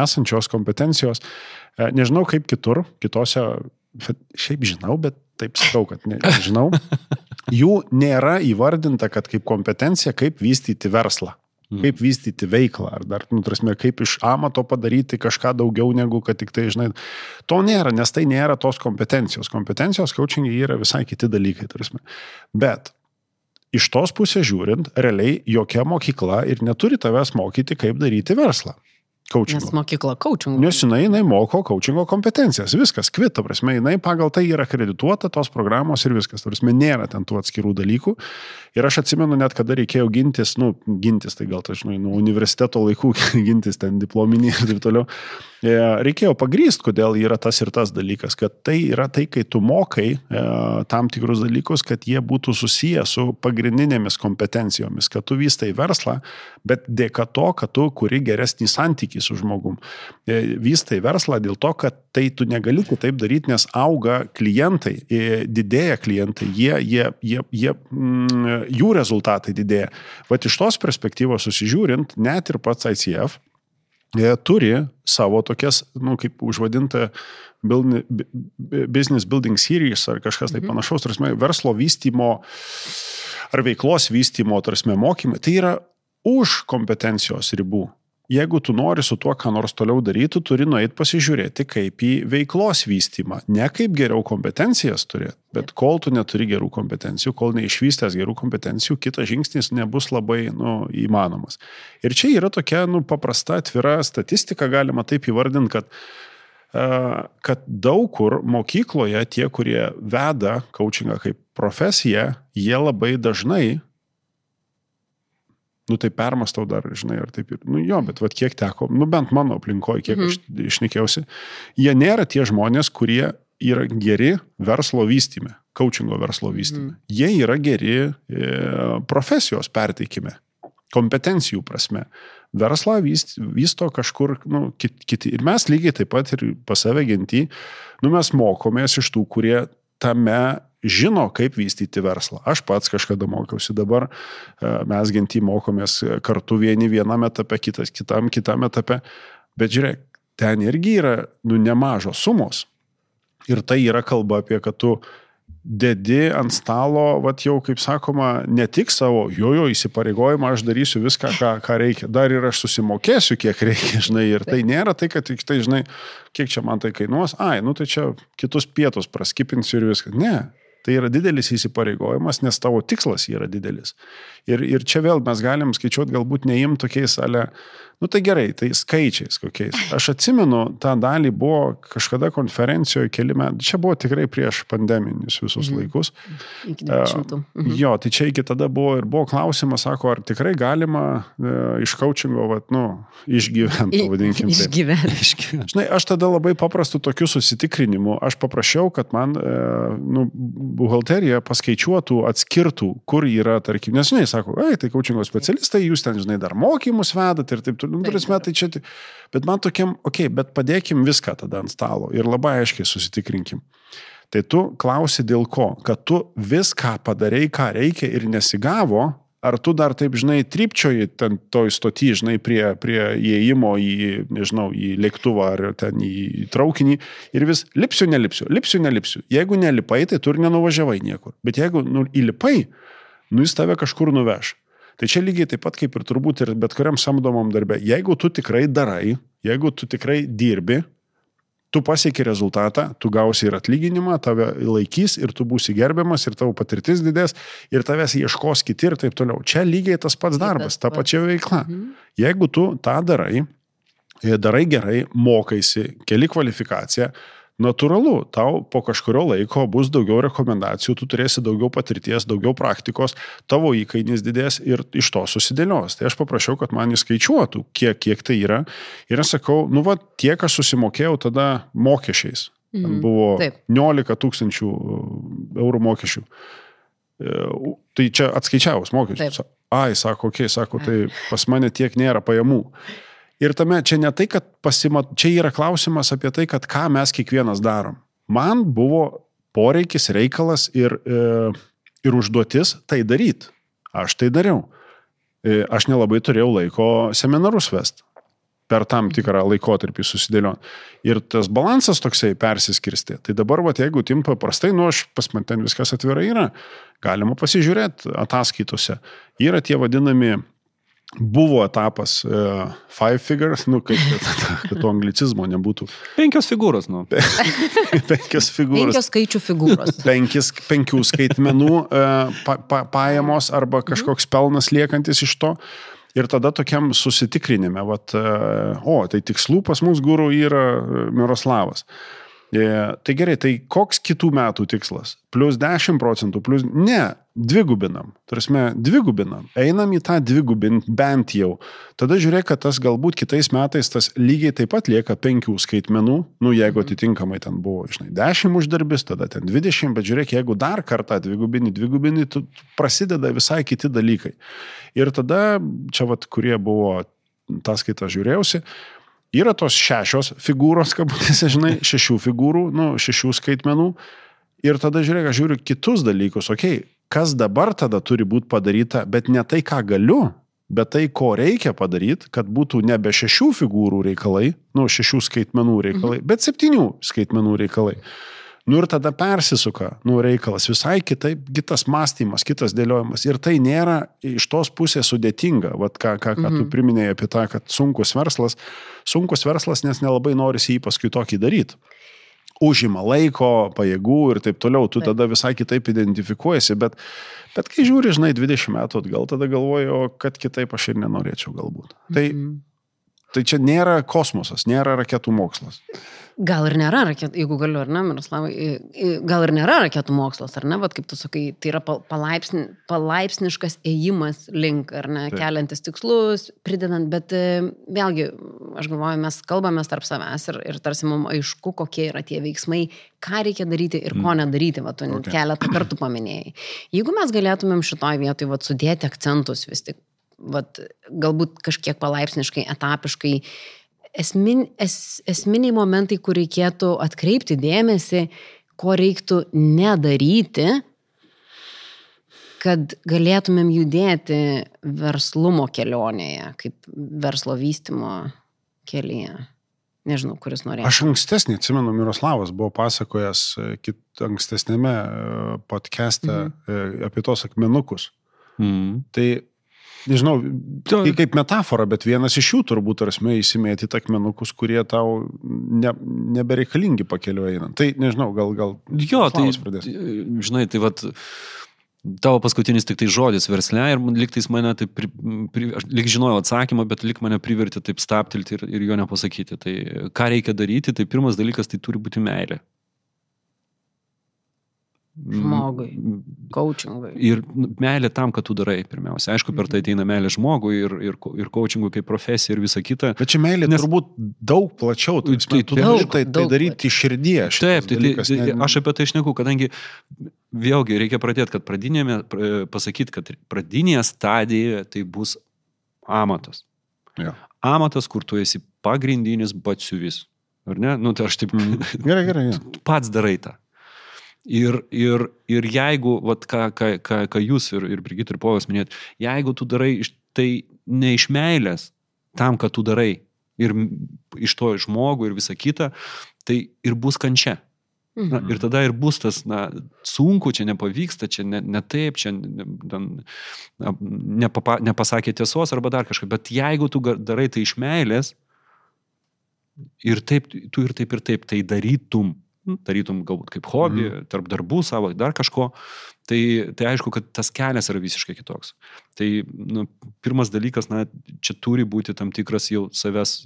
esančios kompetencijos, e, nežinau kaip kitur, kitose, šiaip žinau, bet taip sakau, kad nežinau, jų nėra įvardinta, kad kaip kompetencija, kaip vystyti verslą. Mm. Kaip vystyti veiklą, ar dar, nu, prasme, kaip iš amato padaryti kažką daugiau negu, kad tik tai, žinai, to nėra, nes tai nėra tos kompetencijos. Kompetencijos coachingai yra visai kiti dalykai, tarsi. Bet iš tos pusės žiūrint, realiai jokia mokykla ir neturi tavęs mokyti, kaip daryti verslą. Coachingo. Nes mokykla coachingo. Nes jinai, jinai moko coachingo kompetencijas. Viskas, kvita, prasme, jinai pagal tai yra kredituota tos programos ir viskas. Prasme, nėra ten tų atskirų dalykų. Ir aš atsimenu net, kada reikėjo gintis, nu, gintis, tai gal, tai žinai, nuo universiteto laikų gintis ten diplominį ir taip toliau. E, reikėjo pagrysti, kodėl yra tas ir tas dalykas, kad tai yra tai, kai tu mokai e, tam tikrus dalykus, kad jie būtų susiję su pagrindinėmis kompetencijomis, kad tu vystai verslą, bet dėka to, kad tu kuri geresnį santykį su žmogum. E, vystai verslą dėl to, kad tai tu negali taip daryti, nes auga klientai, didėja klientai, jie, jie, jie, jie, mm, jų rezultatai didėja. Vat iš tos perspektyvos susižiūrint, net ir pats ICF turi savo tokias, nu, kaip užvadinta business building series ar kažkas tai mhm. panašaus, tarsi verslo vystymo ar veiklos vystymo, tarsi mokymai, tai yra už kompetencijos ribų jeigu tu nori su tuo ką nors toliau daryti, turi nueiti pasižiūrėti kaip į veiklos vystymą. Ne kaip geriau kompetencijas turėti, bet kol tu neturi gerų kompetencijų, kol neišvystęs gerų kompetencijų, kitas žingsnis nebus labai nu, įmanomas. Ir čia yra tokia nu, paprasta, atvira statistika, galima taip įvardinti, kad kad daug kur mokykloje tie, kurie veda coachingą kaip profesiją, jie labai dažnai nu tai permastau dar, žinai, ar taip ir, nu jo, bet vad kiek teko, nu bent mano aplinkoje, kiek mhm. aš išnekėjausi, jie nėra tie žmonės, kurie yra geri verslo vystime, coachingo verslo vystime. Mhm. Jie yra geri e, profesijos perteikime, kompetencijų prasme. Verslą vyst, vysto kažkur nu, kiti. Kit, ir mes lygiai taip pat ir pas save gentį, nu mes mokomės iš tų, kurie tame žino, kaip vystyti verslą. Aš pats kažkada mokiausi, dabar e, mes gentį mokomės kartu vieni viename etape, kitas kitam, kitam etape. Bet žiūrėk, ten irgi yra nu, nemažos sumos. Ir tai yra kalba apie, kad tu dedi ant stalo, vat jau, kaip sakoma, ne tik savo, jojo įsipareigojimą, aš darysiu viską, ką, ką reikia, dar ir aš susimokėsiu, kiek reikia, žinai, ir tai nėra tai, kad tik tai, žinai, kiek čia man tai kainuos, ai, nu tai čia kitus pietus praskipinsiu ir viskas. Ne, Tai yra didelis įsipareigojimas, nes tavo tikslas yra didelis. Ir, ir čia vėl mes galim skaičiuoti galbūt neim tokiais ale, Nu tai gerai, tai skaičiais kokiais. Aš atsimenu, tą dalį buvo kažkada konferencijoje keli metai, čia buvo tikrai prieš pandeminius visus mhm. laikus. Iki 20. Mhm. Jo, tai čia iki tada buvo ir buvo klausimas, sako, ar tikrai galima e, iš coachingo, vat, nu, išgyventi, pavadinkim. Išgyventi. Žinai, aš tada labai paprastų tokių susitikrinimų, aš paprašiau, kad man, e, nu, buhalterija paskaičiuotų, atskirtų, kur yra, tarkim, nes, žinai, sako, ai, tai coachingo specialistai, jūs ten, žinai, dar mokymus vedat ir taip toliau nu, prasme, tai čia, bet man tokiam, okei, okay, bet padėkim viską tada ant stalo ir labai aiškiai susitikrinkim. Tai tu klausi dėl ko, kad tu viską padarai, ką reikia ir nesigavo, ar tu dar taip, žinai, trypčioji ten toj stoti, žinai, prie, prie įėjimo į, nežinau, į lėktuvą ar ten į traukinį ir vis lipsiu, nelipsiu, lipsiu, nelipsiu. Jeigu nelipai, tai tu ir nenuvažiavai niekur. Bet jeigu nu, įlipai, nu jis tave kažkur nuveš. Tai čia lygiai taip pat kaip ir turbūt ir bet kuriam samdomam darbė. Jeigu tu tikrai darai, jeigu tu tikrai dirbi, Tu pasieki rezultatą, tu gausi ir atlyginimą, tave laikys ir tu būsi gerbiamas ir tavo patirtis didės ir tavęs ieškos kiti ir taip toliau. Čia lygiai tas pats darbas, ta pačia veikla. Jeigu tu tą darai, e, darai gerai, mokaisi, keli kvalifikaciją, natūralu, tau po kažkurio laiko bus daugiau rekomendacijų, tu turėsi daugiau patirties, daugiau praktikos, tavo įkainis didės ir iš to susidėlios. Tai aš paprašiau, kad man įskaičiuotų, kiek, kiek tai yra. Ir aš sakau, nu va, tiek aš susimokėjau tada mokesčiais. Ten buvo Taip. 19 tūkstančių eurų mokesčių. E, Tai čia atskaičiavus mokesčius. Taip. Ai, sako, okei, okay, sako, tai pas mane tiek nėra pajamų. Ir tame čia ne tai, kad pasimat, čia yra klausimas apie tai, kad ką mes kiekvienas darom. Man buvo poreikis, reikalas ir, e, ir užduotis tai daryti. Aš tai dariau. E, aš nelabai turėjau laiko seminarus vest per tam tikrą laikotarpį susidėlion. Ir tas balansas toksai persiskirsti. Tai dabar, va, jeigu tim paprastai, nu, aš pas man ten viskas atvirai yra, galima pasižiūrėti ataskaitose. Yra tie vadinami buvo etapas uh, five figures, nu, kaip, kad, kad to anglicizmo nebūtų. Penkios figūros, nu. Penkios figūros. Penkios skaičių figūros. Penkis, penkių skaitmenų uh, pa, pa, pajamos arba kažkoks pelnas liekantis iš to. Ir tada tokiam susitikrinime, vat, uh, o, tai tikslų pas mus gurų yra uh, Miroslavas. E, tai gerai, tai koks kitų metų tikslas? Plius 10 procentų, plus... Ne, dvigubinam. Tarsi, dvigubinam. Einam į tą dvigubint bent jau. Tada žiūrėk, kad tas galbūt kitais metais tas lygiai taip pat lieka penkių skaitmenų. Nu, jeigu atitinkamai ten buvo, žinai, 10 uždarbis, tada ten 20, bet žiūrėk, jeigu dar kartą dvigubini, dvigubini, prasideda visai kiti dalykai. Ir tada, čia vat, kurie buvo tą skaitą žiūrėjausi, Yra tos šešios figūros, kabutėse, žinai, šešių figūrų, nu, šešių skaitmenų. Ir tada žiūrėk, aš žiūriu kitus dalykus, okei, okay, kas dabar tada turi būti padaryta, bet ne tai, ką galiu, bet tai, ko reikia padaryti, kad būtų nebe šešių figūrų reikalai, nu, šešių skaitmenų reikalai, mhm. bet septynių skaitmenų reikalai. Nu ir tada persisuka, nu reikalas visai kitaip, kitas mąstymas, kitas dėliojimas. Ir tai nėra iš tos pusės sudėtinga, Vat ką, ką, ką mhm. tu priminėjai apie tą, kad sunkus verslas, sunkus verslas, nes nelabai norisi jį paskui tokį daryti. Užima laiko, pajėgų ir taip toliau, tu Taip. tada visai kitaip identifikuojasi, bet, bet kai žiūri, žinai, 20 metų atgal, tada galvoju, kad kitaip aš ir nenorėčiau galbūt. Tai, Mhm. tai čia nėra kosmosas, nėra raketų mokslas. Gal ir nėra raketų, jeigu galiu, ar ne, Miroslavai, gal ir nėra raketų mokslas, ar ne, bet kaip tu sakai, tai yra pal- palaipsni, palaipsniškas ėjimas link, ar ne, Taip. keliantis tikslus, pridedant, bet e, vėlgi, aš galvoju, mes kalbame tarp savęs ir, ir tarsi mums aišku, kokie yra tie veiksmai, ką reikia daryti ir ko nedaryti, va, tu Okay. keletą kartų paminėjai. Jeigu mes galėtumėm šitoj vietoj, va, sudėti akcentus vis tik, vat, galbūt kažkiek palaipsniškai, etapiškai, esmin, es, esminiai momentai, kur reikėtų atkreipti dėmesį, ko reiktų nedaryti, kad galėtumėm judėti verslumo kelionėje, kaip verslo vystimo kelyje. Nežinau, kuris norėtų. Aš ankstesnį, atsimenu, Miroslavas buvo pasakojęs e, kit, ankstesnėme e, podcast'e mhm. apie tos akmenukus. Mm. Tai, nežinau, tai kaip metafora, bet vienas iš jų turbūt arasme įsimėti akmenukus, kurie tau ne, nebereikalingi pakeliu einant. Tai nežinau, gal, gal. Jo, tai, pradės. žinai, tai vad, tavo paskutinis tik tai žodis versle ir liktais mane taip, pri, pri, aš lik žinojau atsakymą, bet lik mane privertė taip staptilti ir, ir jo nepasakyti. Tai ką reikia daryti, tai pirmas dalykas tai turi būti meilė. Žmogui. Coachingui. Ir nu, meilė tam, kad tu darai, pirmiausia. Aišku, per tai ateina meilė žmogui ir, ir, ir coachingui kaip profesija ir visa kita. Bet čia meilė Nes- turbūt daug plačiau, tu, Tai- tu tai- turi daug, tai, tai daug daryti iš širdies. Taip, tai, tai, dalykas, tai ne- aš apie tai išneku, kadangi vėlgi reikia pradėti, kad pradinėme, pr- pasakyti, kad pradinėje stadijoje tai bus amatas. Jo. Amatas, kur tu esi pagrindinis batsiuvis. Ar ne? Nu, tai aš taip Gerai, gerai. jo. pats darai tą. Ir, ir, ir jeigu, vat, ką, ką, ką, ką jūs ir, ir Brigit ir Povas minėt, jeigu tu darai tai ne iš meilės tam, kad tu darai ir iš to žmogų ir visa kita, tai ir bus kančia. Na, Mhm. ir tada ir bus tas, na, sunku, čia nepavyksta, čia ne, ne taip, čia ne, na, nepapa, nepasakė tiesos arba dar kažką. Bet jeigu tu darai tai iš meilės, ir taip, tu ir taip ir taip tai darytum, darytum galbūt kaip hobį, mm. tarp darbų savo, dar kažko, tai, tai aišku, kad tas kelias yra visiškai kitoks. Tai nu, pirmas dalykas, na, čia turi būti tam tikras jau savęs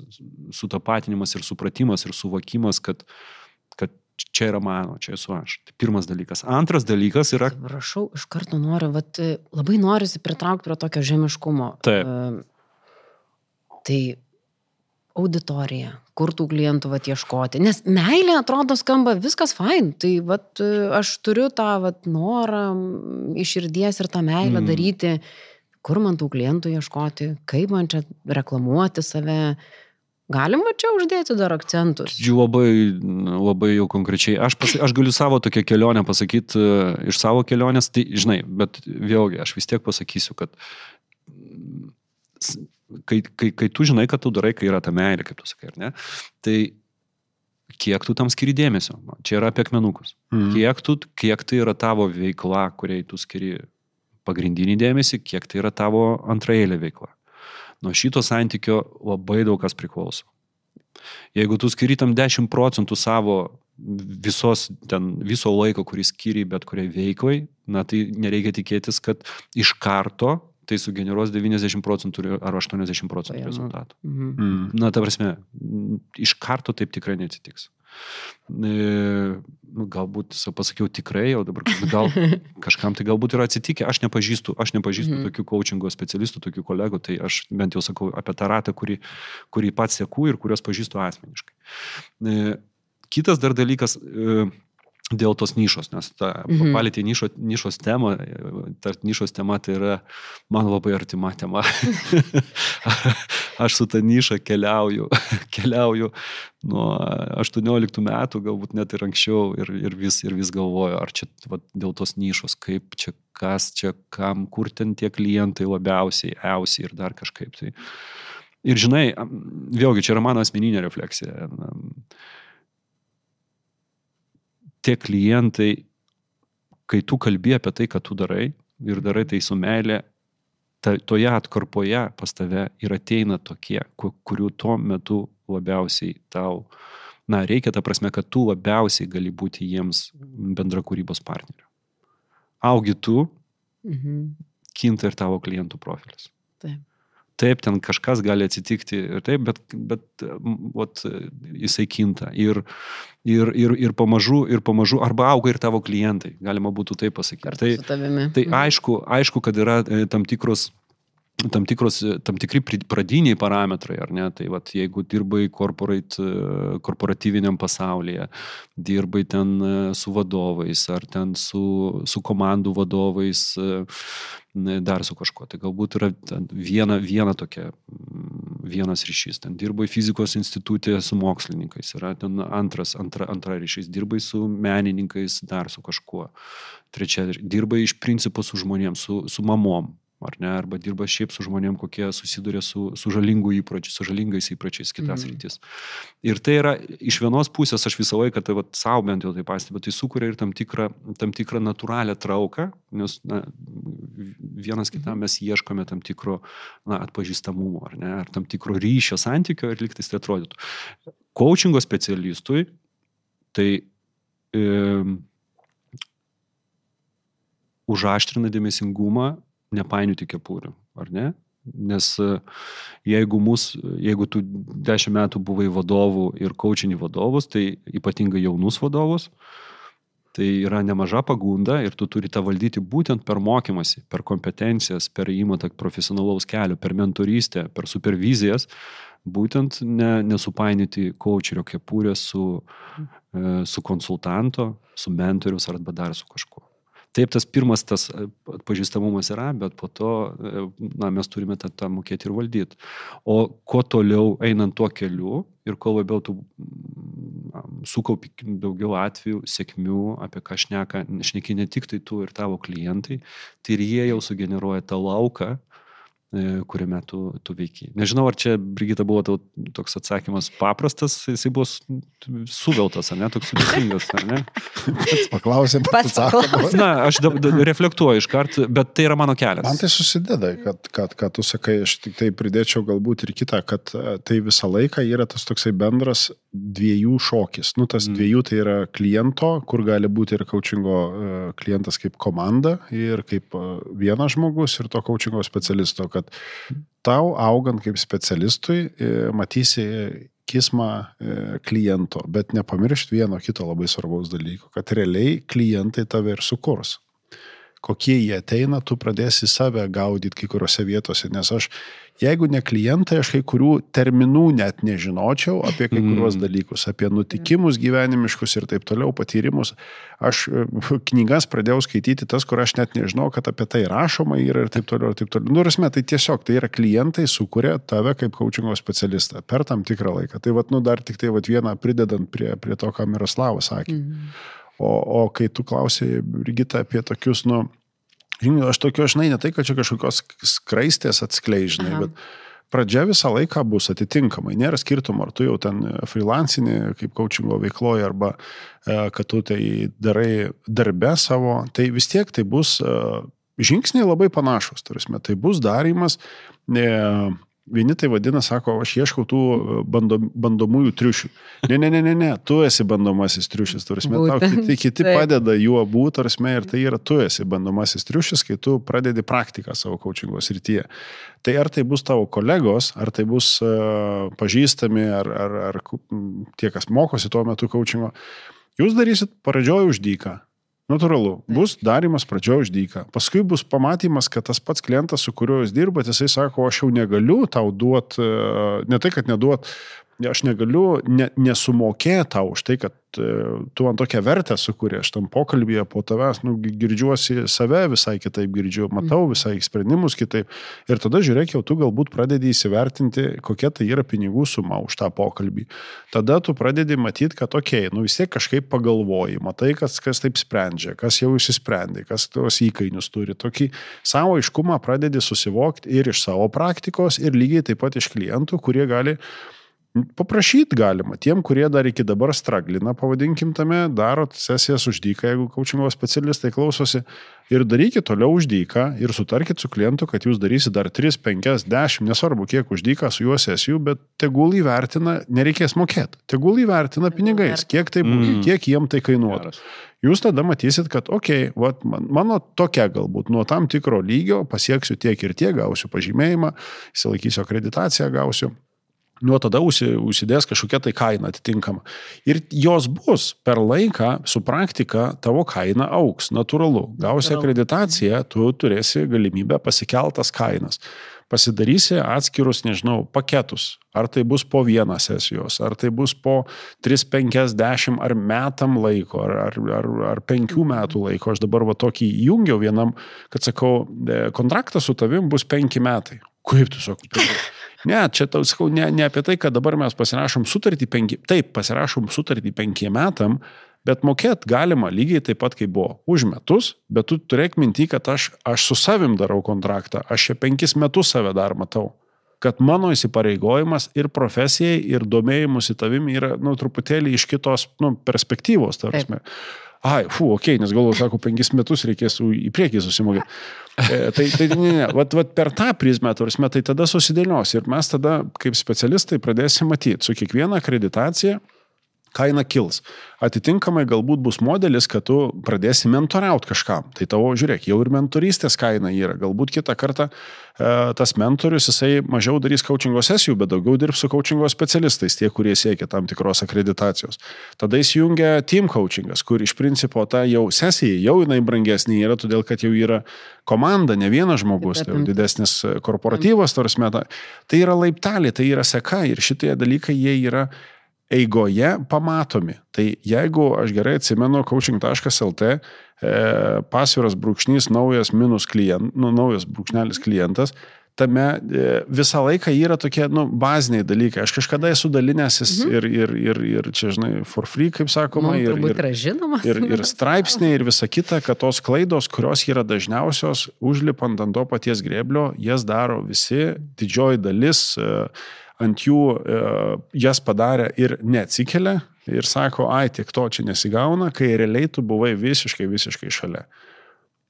sutapatinimas ir supratimas ir suvokimas, kad, kad čia yra mano, čia esu aš. Tai pirmas dalykas. Antras dalykas yra... Prašau, iš karto noriu, vat, labai norisi pritraukti prie tokio žemiškumo. Taip. Uh, tai auditorija, kur tų klientų vat, ieškoti. Nes meilė atrodo skamba viskas fain. Tai vat, aš turiu tą vat, norą iš širdies ir tą meilę mm. daryti. Kur man tų klientų ieškoti, kaip man čia reklamuoti save. Galima čia uždėti dar akcentus. Jų labai, labai jau konkrečiai. Aš, pas, aš galiu savo tokią kelionę pasakyti iš savo kelionės, tai žinai, bet vėlgi aš vis tiek pasakysiu, kad kai, kai, kai tu žinai, kad tu darai, kai yra ta meilė, kaip tu sakai, ar ne, tai kiek tu tam skiri dėmesio. Čia yra apie akmenukus. Mm. Kiek, tu, kiek tai yra tavo veikla, kuriai tu skiri pagrindinį dėmesį, kiek tai yra tavo antraeilė veikla. Nuo šito santykio labai daug kas priklauso. Jeigu tu skiri tam 10 procentų savo visos, ten, viso laiko, kurį skiri bet kuriai veiklai, na tai nereikia tikėtis, kad iš karto tai sugeneruos 90 procentų ar 80 procentų rezultatų. Mhm. Mm. Na, ta prasme, iš karto taip tikrai neatsitiks. E, nu, galbūt pasakiau tikrai, o dabar gal kažkam tai galbūt yra atsitikę, aš nepažįstu, aš nepažįstu mm. tokių coachingo specialistų, tokių kolegų, tai aš bent jau sakau apie tą ratą, kurį, kurį pats sėku ir kuriuos pažįstu asmeniškai. E, kitas dar dalykas, e, dėl tos nišos, nes ta mhm. palėtė nišo, nišos tema, ta nišos tema tai yra man labai artima tema. Aš su ta niša keliauju, keliauju nuo 18 metų, galbūt net ir anksčiau ir, ir, vis, ir vis galvoju, ar čia va, dėl tos nišos, kaip čia, kas čia, kam, kur ten tie klientai labiausiai, eusiai ir dar kažkaip. Tai. Ir žinai, vėlgi čia yra mano asmeninė refleksija tie klientai, kai tu kalbė apie tai, ką tu darai ir darai tai su meilė, ta, toje atkarpoje pas tave ir ateina tokie, kurių tuo metu labiausiai tau, na, reikia ta prasme, kad tu labiausiai gali būti jiems bendra kūrybos partneriu. Augi tu, mhm. kinta ir tavo klientų profilis. Taip taip, ten kažkas gali atsitikti ir taip, bet, bet vat, jisai kinta. Ir, ir, ir, ir, pamažu, ir pamažu, arba auga ir tavo klientai, galima būtų taip pasakyti. Tai, tai mhm. aišku, aišku, kad yra e, tam tikros tam, tikros, tam tikri pradiniai parametrai, ar ne? Tai vat, jeigu dirbai korporatyviniam pasaulyje, dirbai ten e, su vadovais, ar ten su, su komandų vadovais, e, dar su kažkuo, tai galbūt yra viena, viena tokia, vienas ryšys. Ten dirbai fizikos institutė su mokslininkais, yra ten antras, antra, antra ryšys, dirbai su menininkais, dar su kažkuo. Trečia, dirbai iš principo su žmonėms, su, su mamom, ar ne, arba dirba šiaip su žmonėm, kokie susiduria su, su žalingų įpročiais, su žalingais įpročiais kitas mm. rytis. Ir tai yra, iš vienos pusės aš visą laiką, tai savo bent jau tai pastebiu, tai sukuria ir tam tikrą, tam tikrą natūralią trauką, nes na, vienas kitam mhm. mes ieškome tam tikro na, atpažįstamumo, ar ne, ar tam tikro ryšio santykio ir liktais tai atrodytų. Coachingo specialistui tai e, užaštrina dėmesingumą nepainioti kepurių, ar ne? Nes e, jeigu, mus, jeigu tu dešimt metų buvai vadovų ir kočinį vadovus, tai ypatingai jaunus vadovus, tai yra nemaža pagunda ir tu turi tą valdyti būtent per mokymasi, per kompetencijas, per įmatą profesionalaus kelio, per mentorystę, per supervizijas, būtent ne, nesupainyti kočerio kepurės su, e, su konsultanto, su mentorius arba dar su kažkuo. Taip, tas pirmas tas e, atpažįstamumas yra, bet po to e, na, mes turime tą, tą mokėti ir valdyti. O kuo toliau einant tuo keliu ir kuo labiau tu sukaupi daugiau atvejų, sėkmių, apie ką šneka, šneki ne tik tai tu ir tavo klientai, tai ir jie jau sugeneruoja tą lauką, kuriame tu, tu veiki. Nežinau, ar čia, Brigita, buvo tau toks atsakymas paprastas, jisai buvo su- suveltas, ar ne, toks sudėtingas, ar ne? Paklausėm, Pats atsakėm. Na, aš da, da, reflektuoju iš karto, bet tai yra mano kelias. Man tai susideda, kad, kad, kad tu sakai, aš tik tai pridėčiau galbūt ir kitą, kad e, tai visą laiką yra tas toksai bendras dviejų šokis. Nu, tas Mm. dviejų tai yra kliento, kur gali būti ir coachingo e, klientas kaip komanda ir kaip e, vienas žmogus ir to coachingo specialisto, kad tau augant kaip specialistui e, matysi kismą kliento, bet nepamiršti vieno kito labai svarbaus dalyko, kad realiai klientai tave ir sukurs kokie jie ateina, tu pradėsi save gaudyti kai kuriuose vietose, nes aš, jeigu ne klientai, aš kai kurių terminų net nežinočiau apie kai kuriuos Mm. dalykus, apie nutikimus gyvenimiškus ir taip toliau, patyrimus. Aš e, knygas pradėjau skaityti tas, kur aš net nežinau, kad apie tai rašoma yra ir taip toliau, ir taip toliau. Nu, rasme, tai tiesiog tai yra klientai sukuria tave kaip coachingo specialistą per tam tikrą laiką. Tai vad, nu, dar tik tai vad vieną pridedant prie, prie to, ką Miroslavas sakė. Mhm. O, o kai tu klausai, Brigita, apie tokius, nu, žinai, aš tokio, žinai, ne tai, kad čia kažkokios skraistės atskleidžinai, Aha. bet pradžia visą laiką bus atitinkamai. Nėra skirtumo, ar tu jau ten freelancinį kaip coachingo veikloji, arba e, kad tu tai darai darbe savo, tai vis tiek tai bus e, žingsniai labai panašus. Tarsi, tai bus darimas. E, Vieni tai vadina, sako, aš ieškau tų e, bando, bandomųjų triušių. Ne, ne, ne, ne, ne, tu esi bandomasis triušis, tarsi, tau kiti, kiti taip. padeda juo būti, tarsi, ir tai yra tu esi bandomasis triušis, kai tu pradedi praktiką savo coachingo srityje. Tai ar tai bus tavo kolegos, ar tai bus uh, pažįstami, ar, ar, ar tie, kas mokosi tuo metu coachingo, jūs darysit pradžioj už dyką. Natūralu, bus darimas pradžioje už dyką. Paskui bus pamatymas, kad tas pats klientas, su kuriuo jūs dirbat, jisai sako, aš jau negaliu tau duot, e, ne tai, kad neduot, aš negaliu ne, nesumokėti tau už tai, kad e, tu man tokią vertę sukūrė, aš tam pokalbėje po tavęs, nu, gi- girdžiuosi save visai kitaip, girdžiu, matau visai sprendimus kitaip. Ir tada žiūrėk, jau tu galbūt pradedi įsivertinti, kokia tai yra pinigų suma už tą pokalbį. Tada tu pradedi matyti, kad, okei, okay, nu vis tiek kažkaip pagalvoji, matai, kas, kas taip sprendžia, kas jau įsisprendė, kas tuos įkainius turi. Tokį savo aiškumą pradedi susivokti ir iš savo praktikos, ir lygiai taip pat iš klientų, kurie gali Paprašyti galima. Tiem, kurie dar iki dabar straglina, pavadinkim tame, darot sesijas už dyką, jeigu kaučingo specialistai klausosi, ir darykit toliau už dyką ir sutarkit su klientu, kad jūs darysit dar 3, 5, 10, nesvarbu kiek už dyką su juo sesijų, bet tegul įvertina, nereikės mokėti. Tegul įvertina pinigais, kiek, tai, Mm. kiek jiem tai kainuotų. Jūs tada matysit, kad, okei, okay, man, mano tokia galbūt nuo tam tikro lygio pasieksiu tiek ir tiek, gausiu pažymėjimą, įsilaikysiu akreditaciją, gausiu. Nuo tada užsi- užsidės kažkokia tai kaina atitinkama. Ir jos bus per laiką, su praktika, tavo kaina auks, natūralu. Gausi akreditaciją, tu turėsi galimybę pasikeltas kainas. Pasidarysi atskirus, nežinau, paketus. Ar tai bus po vieną sesijos, ar tai bus po 3-50 ar metam laiko, ar, ar, ar, ar 5 metų laiko. Aš dabar va tokį įjungiau vienam, kad sakau, kontraktas su tavim bus 5 metai. Kaip tu sakai? Ne, čia tau sakau, ne, ne apie tai, kad dabar mes pasirašom sutartį penki, taip, pasirašom sutartį penkiem metam, bet mokėt galima lygiai taip pat, kaip buvo. Už metus, bet tu turėk minti, kad aš, aš su savim darau kontraktą, aš čia penkis metus save dar matau. Kad mano įsipareigojimas ir profesijai, ir domėjimusi tavimi yra, nu, truputėlį iš kitos, nu, perspektyvos, tarsi. Ai, fu, okei, okay, nes galvoju, sako, penkis metus reikės į priekį susimokėti. E, tai, tai ne, ne, vat, vat per tą prizmę, tarsi, tai tada susidėlios ir mes tada, kaip specialistai, pradėsime matyti su kiekviena akreditacija kaina kils. Atitinkamai galbūt bus modelis, kad tu pradėsi mentoriauti kažkam. Tai tavo, žiūrėk, jau ir mentorystės kaina yra. Galbūt kitą kartą e, tas mentorius, jisai mažiau darys coachingo sesijų, bet daugiau dirbs su coachingo specialistais, tie, kurie siekia tam tikros akreditacijos. Tada įsijungia team coachingas, kur iš principo ta jau sesija, jau jinai brangesnė yra, todėl kad jau yra komanda, ne vienas žmogus, tai jau didesnis korporatyvas, tarsi meta. Tai yra laiptelė, tai yra seka ir šitie dalykai jie yra eigoje pamatomi. Tai jeigu aš gerai atsimenu, coaching.lt e, pasviras brūkšnys naujas minus klient, nu, naujas brūkšnelis klientas, tame e, visą laiką yra tokie, nu, baziniai dalykai. Aš kažkada esu dalinęsis mhm. ir, ir, ir, ir čia, žinai, for free, kaip sakoma, Man ir, ir, ir, ir straipsniai ir visa kita, kad tos klaidos, kurios yra dažniausios, užlipant ant to paties grėblio, jas daro visi, didžioji dalis e, ant jų e, jas padarė ir neatsikelia ir sako, ai, tiek to čia nesigauna, kai realiai tu buvai visiškai, visiškai šalia.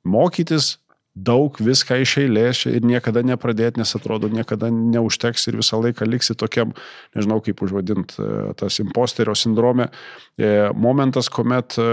Mokytis daug viską iš eilės ir niekada nepradėti, nes atrodo, niekada neužteks ir visą laiką liksi tokiam, nežinau kaip užvadinti, tas imposterio sindrome, e, momentas, kuomet e,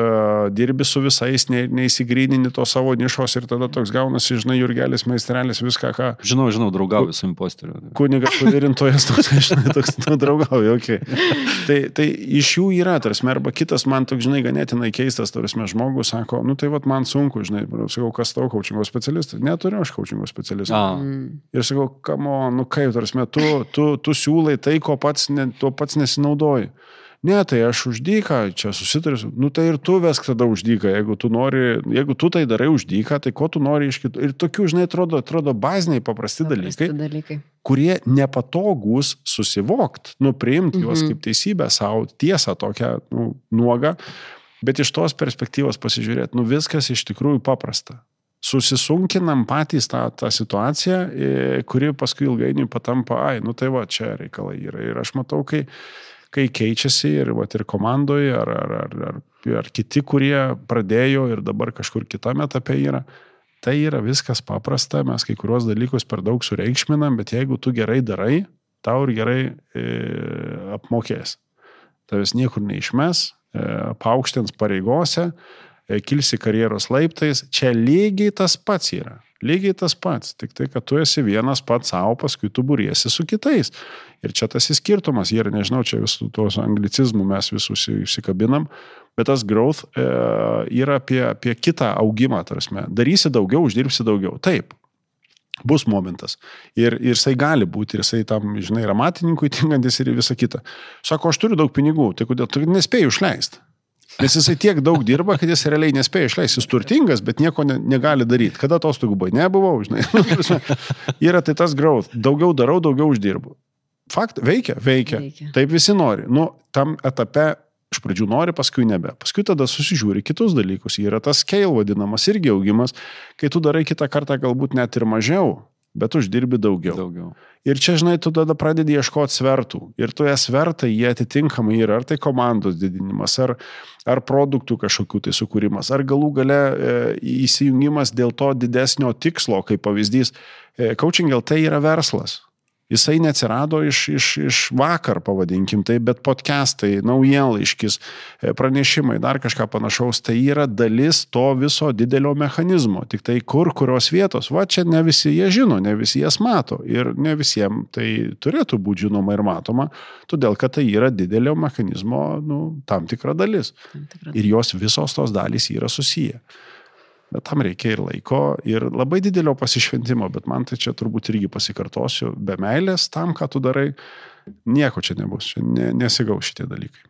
dirbi su visais, ne, neįsigrynini to savo nišos ir tada toks gaunasi, žinai, Jurgelis, maistrelis, viską, ką. Žinau, žinau, draugauju su imposteriu. Kunigas suvirintojas toks, žinai, toks, nu, draugauju, okei. Okay. Tai, tai iš jų yra, tarsi, arba kitas man toks, žinai, ganėtinai keistas, tarsi, žmogus sako, nu tai vad man sunku, žinai, sakau, kas tau kaučingo specialistas. Neturiu aš kaučingo specialisto. Mm. Ir sakau, kamo, nu kaip, tarsi, tu, tu, tu siūlai tai, ko pats, ne, tuo pats nesinaudoji. Ne, tai aš uždyką, čia susitariu. Nu tai ir tu vesk tada uždyką, jeigu tu nori, jeigu tu tai darai uždyką, tai ko tu nori iš kitų. Ir tokių, žinai, atrodo, atrodo baziniai paprasti, Paprasti dalykai, dalykai. kurie nepatogus susivokt, nu priimti juos Mhm. kaip teisybę savo, tiesą tokią, nu, nuogą, bet iš tos perspektyvos pasižiūrėti, nu viskas iš tikrųjų paprasta. Susisunkinam patys tą, tą situaciją, e, kuri paskui ilgainiui patampa, ai, nu tai va, čia reikalai yra. Ir aš matau, kai, kai keičiasi ir, va, ir komandoje, ar, ar, ar, ar, ar kiti, kurie pradėjo ir dabar kažkur kitame etape yra, tai yra viskas paprasta, mes kai kuriuos dalykus per daug sureikšminam, bet jeigu tu gerai darai, tau ir gerai e, apmokės. Tavęs niekur neišmes, e, paaukštins pareigose, e, kilsi karjeros laiptais, čia lygiai tas pats yra. Lygiai tas pats, tik tai, kad tu esi vienas pats savo, paskui tu būriesi su kitais. Ir čia tas įskirtumas, ir nežinau, čia visų tos anglicizmų mes visus įsikabinam, bet tas growth e, yra apie, apie kitą augimą, tarsi. Darysi daugiau, uždirbsi daugiau. Taip. Bus momentas. Ir, ir jisai gali būti, ir jisai tam, žinai, yra matininkui tinkantis ir visa kita. Sako, aš turiu daug pinigų, tai kodėl tu nespėjai išleisti? Nes jisai tiek daug dirba, kad jis realiai nespėja išleisti. Jis turtingas, bet nieko ne, negali daryti. Kada atostogų buvo? Nebuvau, žinai. Yra tai tas growth. Daugiau darau, daugiau uždirbu. Fakt, veikia, veikia. Veikia. Taip visi nori. Nu, tam etape iš pradžių nori, paskui nebe. Paskui tada susižiūri kitus dalykus. Yra tas scale vadinamas irgi augimas, kai tu darai kitą kartą galbūt net ir mažiau, bet uždirbi daugiau. Daugiau. Ir čia, žinai, tu tada pradedi ieškoti svertų. Ir jas svertai, jie atitinkamai yra, ar tai komandos didinimas, ar, ar produktų kažkokių tai sukūrimas, ar galų gale e, įsijungimas dėl to didesnio tikslo, kaip pavyzdys. E, coaching LT yra verslas. Jisai neatsirado iš, iš, iš vakar, pavadinkim tai, bet podcastai, naujienlaiškis, e, pranešimai, dar kažką panašaus, tai yra dalis to viso didelio mechanizmo. Tik tai kur, kurios vietos, va čia ne visi jie žino, ne visi jas mato ir ne visiems tai turėtų būti žinoma ir matoma, todėl kad tai yra didelio mechanizmo nu, tam tikra dalis. Tam tikra- Ir jos visos tos dalys yra susiję. Bet tam reikia ir laiko, ir labai didelio pasišventimo, bet man tai čia turbūt irgi pasikartosiu, be meilės tam, ką tu darai, nieko čia nebus, čia ne, nesigau šitie dalykai.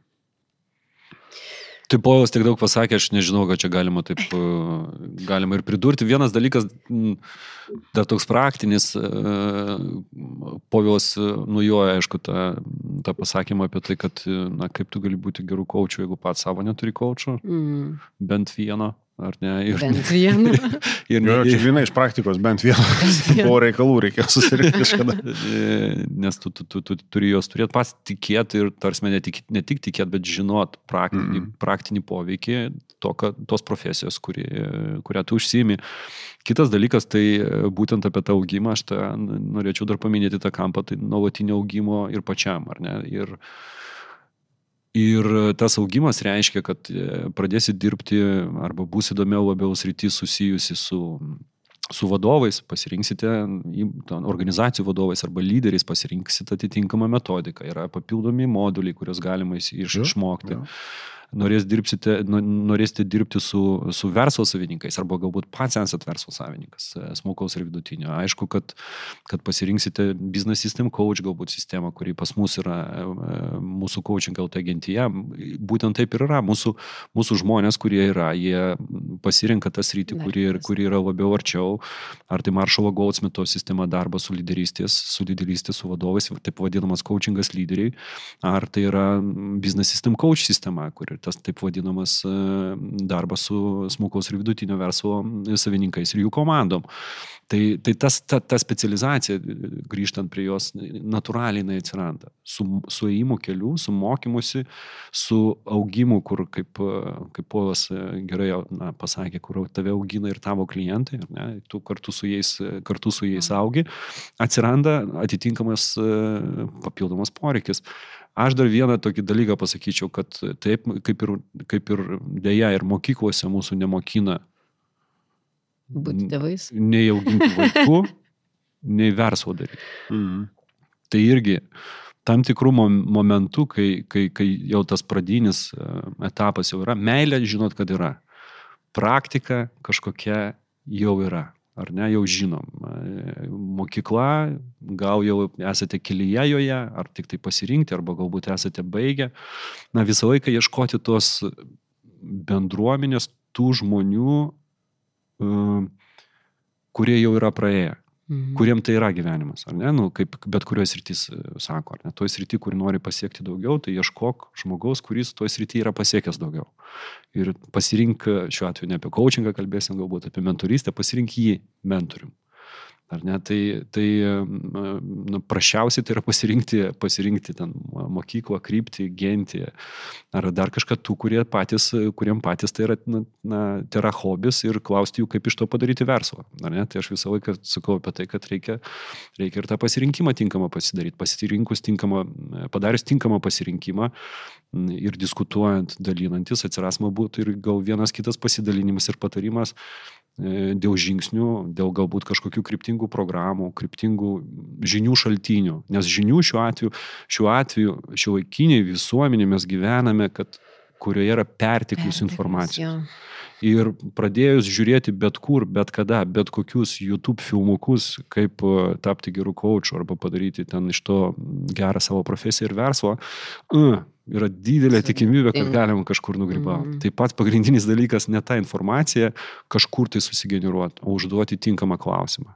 Tai Povilas tiek daug pasakė, aš nežinau, kad čia galima taip, e, galima ir pridurti. Vienas dalykas, dar toks praktinis, e, Povilas e, nujoja, aišku, tą, tą pasakymą apie tai, kad, na, kaip tu gali būti gerų kočių, jeigu pats savo neturi kočių, Mm, bent vieno, ar ne? Ir, bent vieną. ir, Jo, ne- čia viena iš praktikos, bent vieną. Buvo reikalų, reikėjo susirinkti kažkada. Nes tu, tu, tu, tu turi juos turėti pats tikėti ir tarsi ne tik, ne tik tikėti, bet žinot praktinį, mm. praktinį poveikį to, ka, tos profesijos, kuri, kurią tu užsimi. Kitas dalykas, tai e, būtent apie tą augimą, aš tą norėčiau dar paminėti tą kampą, tai nuolatinio augimo ir pačiam, ar ne? Ir, Ir tas augimas reiškia, kad e, pradėsi dirbti arba bus įdomiau labiau sritis susijusi su, su vadovais, pasirinksite organizacijų vadovais arba lyderiais, pasirinksite atitinkamą metodiką. Yra papildomi moduliai, kuriuos galima iš, iš, Jo, išmokti. Norės dirbsite, no- norėsite dirbti su, su verslo savininkais arba galbūt pats esate verslo savininkas, e, smulkaus ir vidutinio. Aišku, kad, kad pasirinksite business system coach galbūt sistemą, kuri pas mus yra e, e, mūsų coaching LT gentyje. Būtent taip ir yra. Mūsų, mūsų žmonės, kurie yra, jie pasirinka tą sritį, kuri, kuri yra labiau arčiau. Ar tai Maršalo Goldsmito sistema darbas su lyderystės, su lyderystės, su vadovais, taip vadinamas coachingas lyderiai. Ar tai yra business system coach sistema, kur ir tas taip vadinamas e, darbas su smulkaus ir vidutinio verslo savininkais ir jų komandom. Tai, tai tas, ta, ta specializacija, grįžtant prie jos, natūraliai jinai atsiranda. Su, su ėjimu keliu, su mokymusi, su augimu, kur, kaip, e, kaip Polas e, gerai na, pasakė, kur tave augina ir tavo klientai, ne, tu kartu su jais, kartu su jais augi, atsiranda atitinkamas e, papildomas poreikis. Aš dar vieną tokį dalyką pasakyčiau, kad taip, kaip ir, kaip ir dėja ir mokyklose mūsų nemokina Būti tėvais. nei auginti vaikų, nei verslo daryti. Mhm. Tai irgi tam tikrų mom- momentų, kai, kai, kai jau tas pradinis e, etapas jau yra, meilė žinot, kad yra. Praktika kažkokia jau yra. Ar ne, jau žinom. Mokykla, gal jau esate kelyje joje, ar tik tai pasirinkti, arba galbūt esate baigę. Na, visą laiką ieškoti tos bendruomenės, tų žmonių, e, kurie jau yra praėję Mhm. kuriem tai yra gyvenimas, ar ne, nu, kaip bet kurios rytis sako, ar ne, toj srity, kur nori pasiekti daugiau, tai ieškok žmogaus, kuris toj srity yra pasiekęs daugiau. Ir pasirink, šiuo atveju ne apie coachingą kalbėsim, galbūt apie mentorystę, pasirink jį mentorium. Ar ne, tai, tai nu, prašiausiai tai yra pasirinkti, pasirinkti ten mokyklą, kryptį, gentį, ar dar kažką tų, kurie patys, kuriem patys tai yra, na, na, tai yra hobis ir klausti jų, kaip iš to padaryti verslą. Ar ne, tai aš visą laiką sakau apie tai, kad reikia, reikia ir tą pasirinkimą tinkamą pasidaryti. Pasirinkus tinkamą, padarius tinkamą pasirinkimą ir diskutuojant, dalinantis, atsiras galbūt ir gal vienas kitas pasidalinimas ir patarimas dėl žingsnių, dėl galbūt kažkokių kryptingų programų, kryptingų žinių šaltinių. Nes žinių šiuo atveju, šiuo atveju, šio laikiniai visuomenė mes gyvename, kad kurioje yra perteklius informacijos. Jo. Ir pradėjus žiūrėti bet kur, bet kada, bet kokius YouTube filmukus, kaip e, tapti gerų kočių arba padaryti ten iš to gerą savo profesiją ir verslą, uh, yra didelė tikimybė, kad Sudėtinga. galim kažkur nugrybauti. Mhm. Tai pats pagrindinis dalykas ne ta informacija kažkur tai susigeneruoti, o užduoti tinkamą klausimą.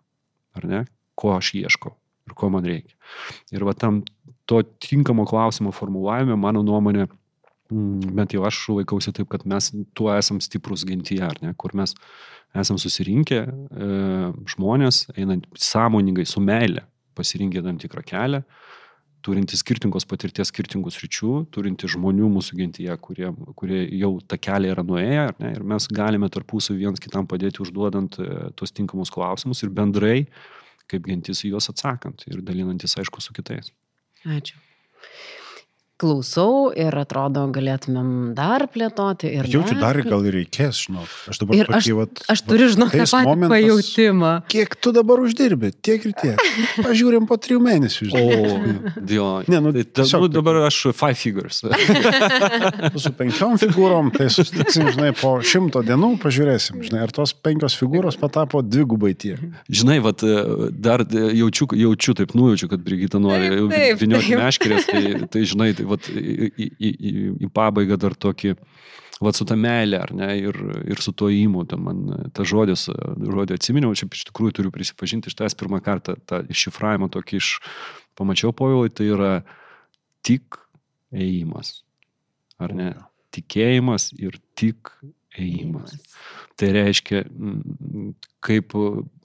Ar ne? Ko aš ieškau ir ko man reikia. Ir va tam to tinkamo klausimo formulavime, mano nuomonė, mm, bent jau aš laikausi taip, kad mes tuo esam stiprus gentyje, ar ne, kur mes esam susirinkę e, žmonės, einant sąmoningai su meile, pasirinkę tam tikrą kelią, turinti skirtingos patirties, skirtingus ryčių, turinti žmonių mūsų gentyje, kurie, kurie jau tą kelią yra nuėję, ne, ir mes galime tarpusų viens kitam padėti užduodant e, tuos tinkamus klausimus ir bendrai, kaip gentis į juos atsakant ir dalinantis, aišku, su kitais. Ačiū. Klausau ir atrodo, galėtumėm dar plėtoti. Ir Jaučiu dar gal ir reikės, žinok. Aš dabar Ir aš, vat, aš turiu, žinok, tą patį momentas- pajūtimą. Kiek tu dabar uždirbi, tiek ir tiek. Pažiūrim po trijų mėnesių. žinai. O, dio. Ne, nu, tai, ta, tiesiog nu, dabar aš five figures. Su penkiom figūrom, tai susitiksim, žinai, po šimto dienų pažiūrėsim, žinai, ar tos penkios figūros patapo dvigubai tiek. Žinai, vat, e, dar e, jaučiu, jaučiu taip nujaučiu, kad Brigita nori vinioti meškerės, tai, tai žinai, tai, vat, į, į, į, į, pabaigą dar tokį, vat su ta meilė, ar ne, ir, ir su to įimu, ten man žodis, e, žodį atsiminiau, čia iš tikrųjų turiu prisipažinti, iš tas pirmą kartą tą iššifravimą tokį iš, pamačiau povilai, tai yra tik ėjimas, ar ne? Tikėjimas ir tik ėjimas. Tai reiškia, kaip,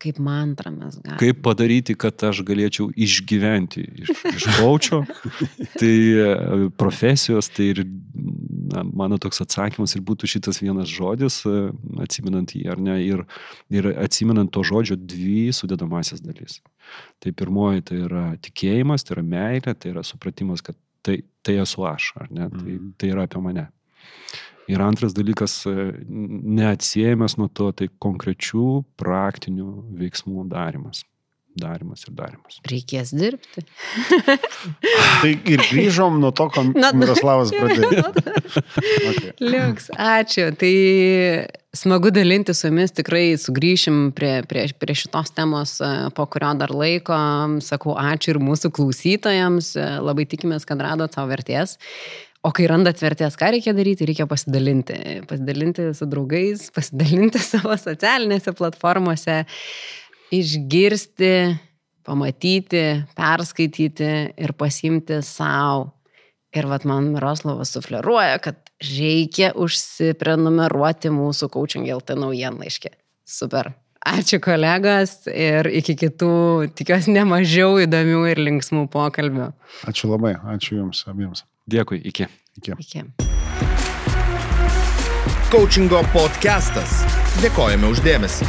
Kaip mantra mes galime. kaip padaryti, kad aš galėčiau išgyventi iš, iš kočio, tai e, profesijos, tai ir na, mano toks atsakymas ir būtų šitas vienas žodis, e, atsiminant jį ar ne, ir, ir atsiminant to žodžio dvi sudėdamasias dalis. Tai pirmoji tai yra tikėjimas, tai yra meilė, tai yra supratimas, kad tai, tai esu aš, ar ne, tai, Mhm. tai yra apie mane. Ir antras dalykas, e, neatsiejamas nuo to, tai konkrečių praktinių veiksmų darimas. darimas ir darimas. Reikės dirbti. Tai ir grįžom nuo to, ko Na, Miroslavas pradėjo. Okay. Liuks, ačiū. Tai smagu dalinti su jumis, tikrai sugrįšim prie, prie, prie šitos temos e, po kurio dar laiko. Sakau ačiū ir mūsų klausytojams, E, labai tikimės, kad radot savo vertės. O kai randat vertės, ką reikia daryti, reikia pasidalinti. Pasidalinti su draugais, pasidalinti savo socialinėse platformose, išgirsti, pamatyti, perskaityti ir pasimti savo. Ir vat man Miroslavas sufleruoja, kad reikia užsiprenumeruoti mūsų coaching LT naujienlaiškį. Super. Ačiū kolegos ir iki kitų, tikiuosi, nemažiau įdomių ir linksmų pokalbių. Ačiū labai, ačiū Jums abiems. Dėkui, iki. Iki. Iki. Coachingo podcastas. Dėkojame uždėmesi.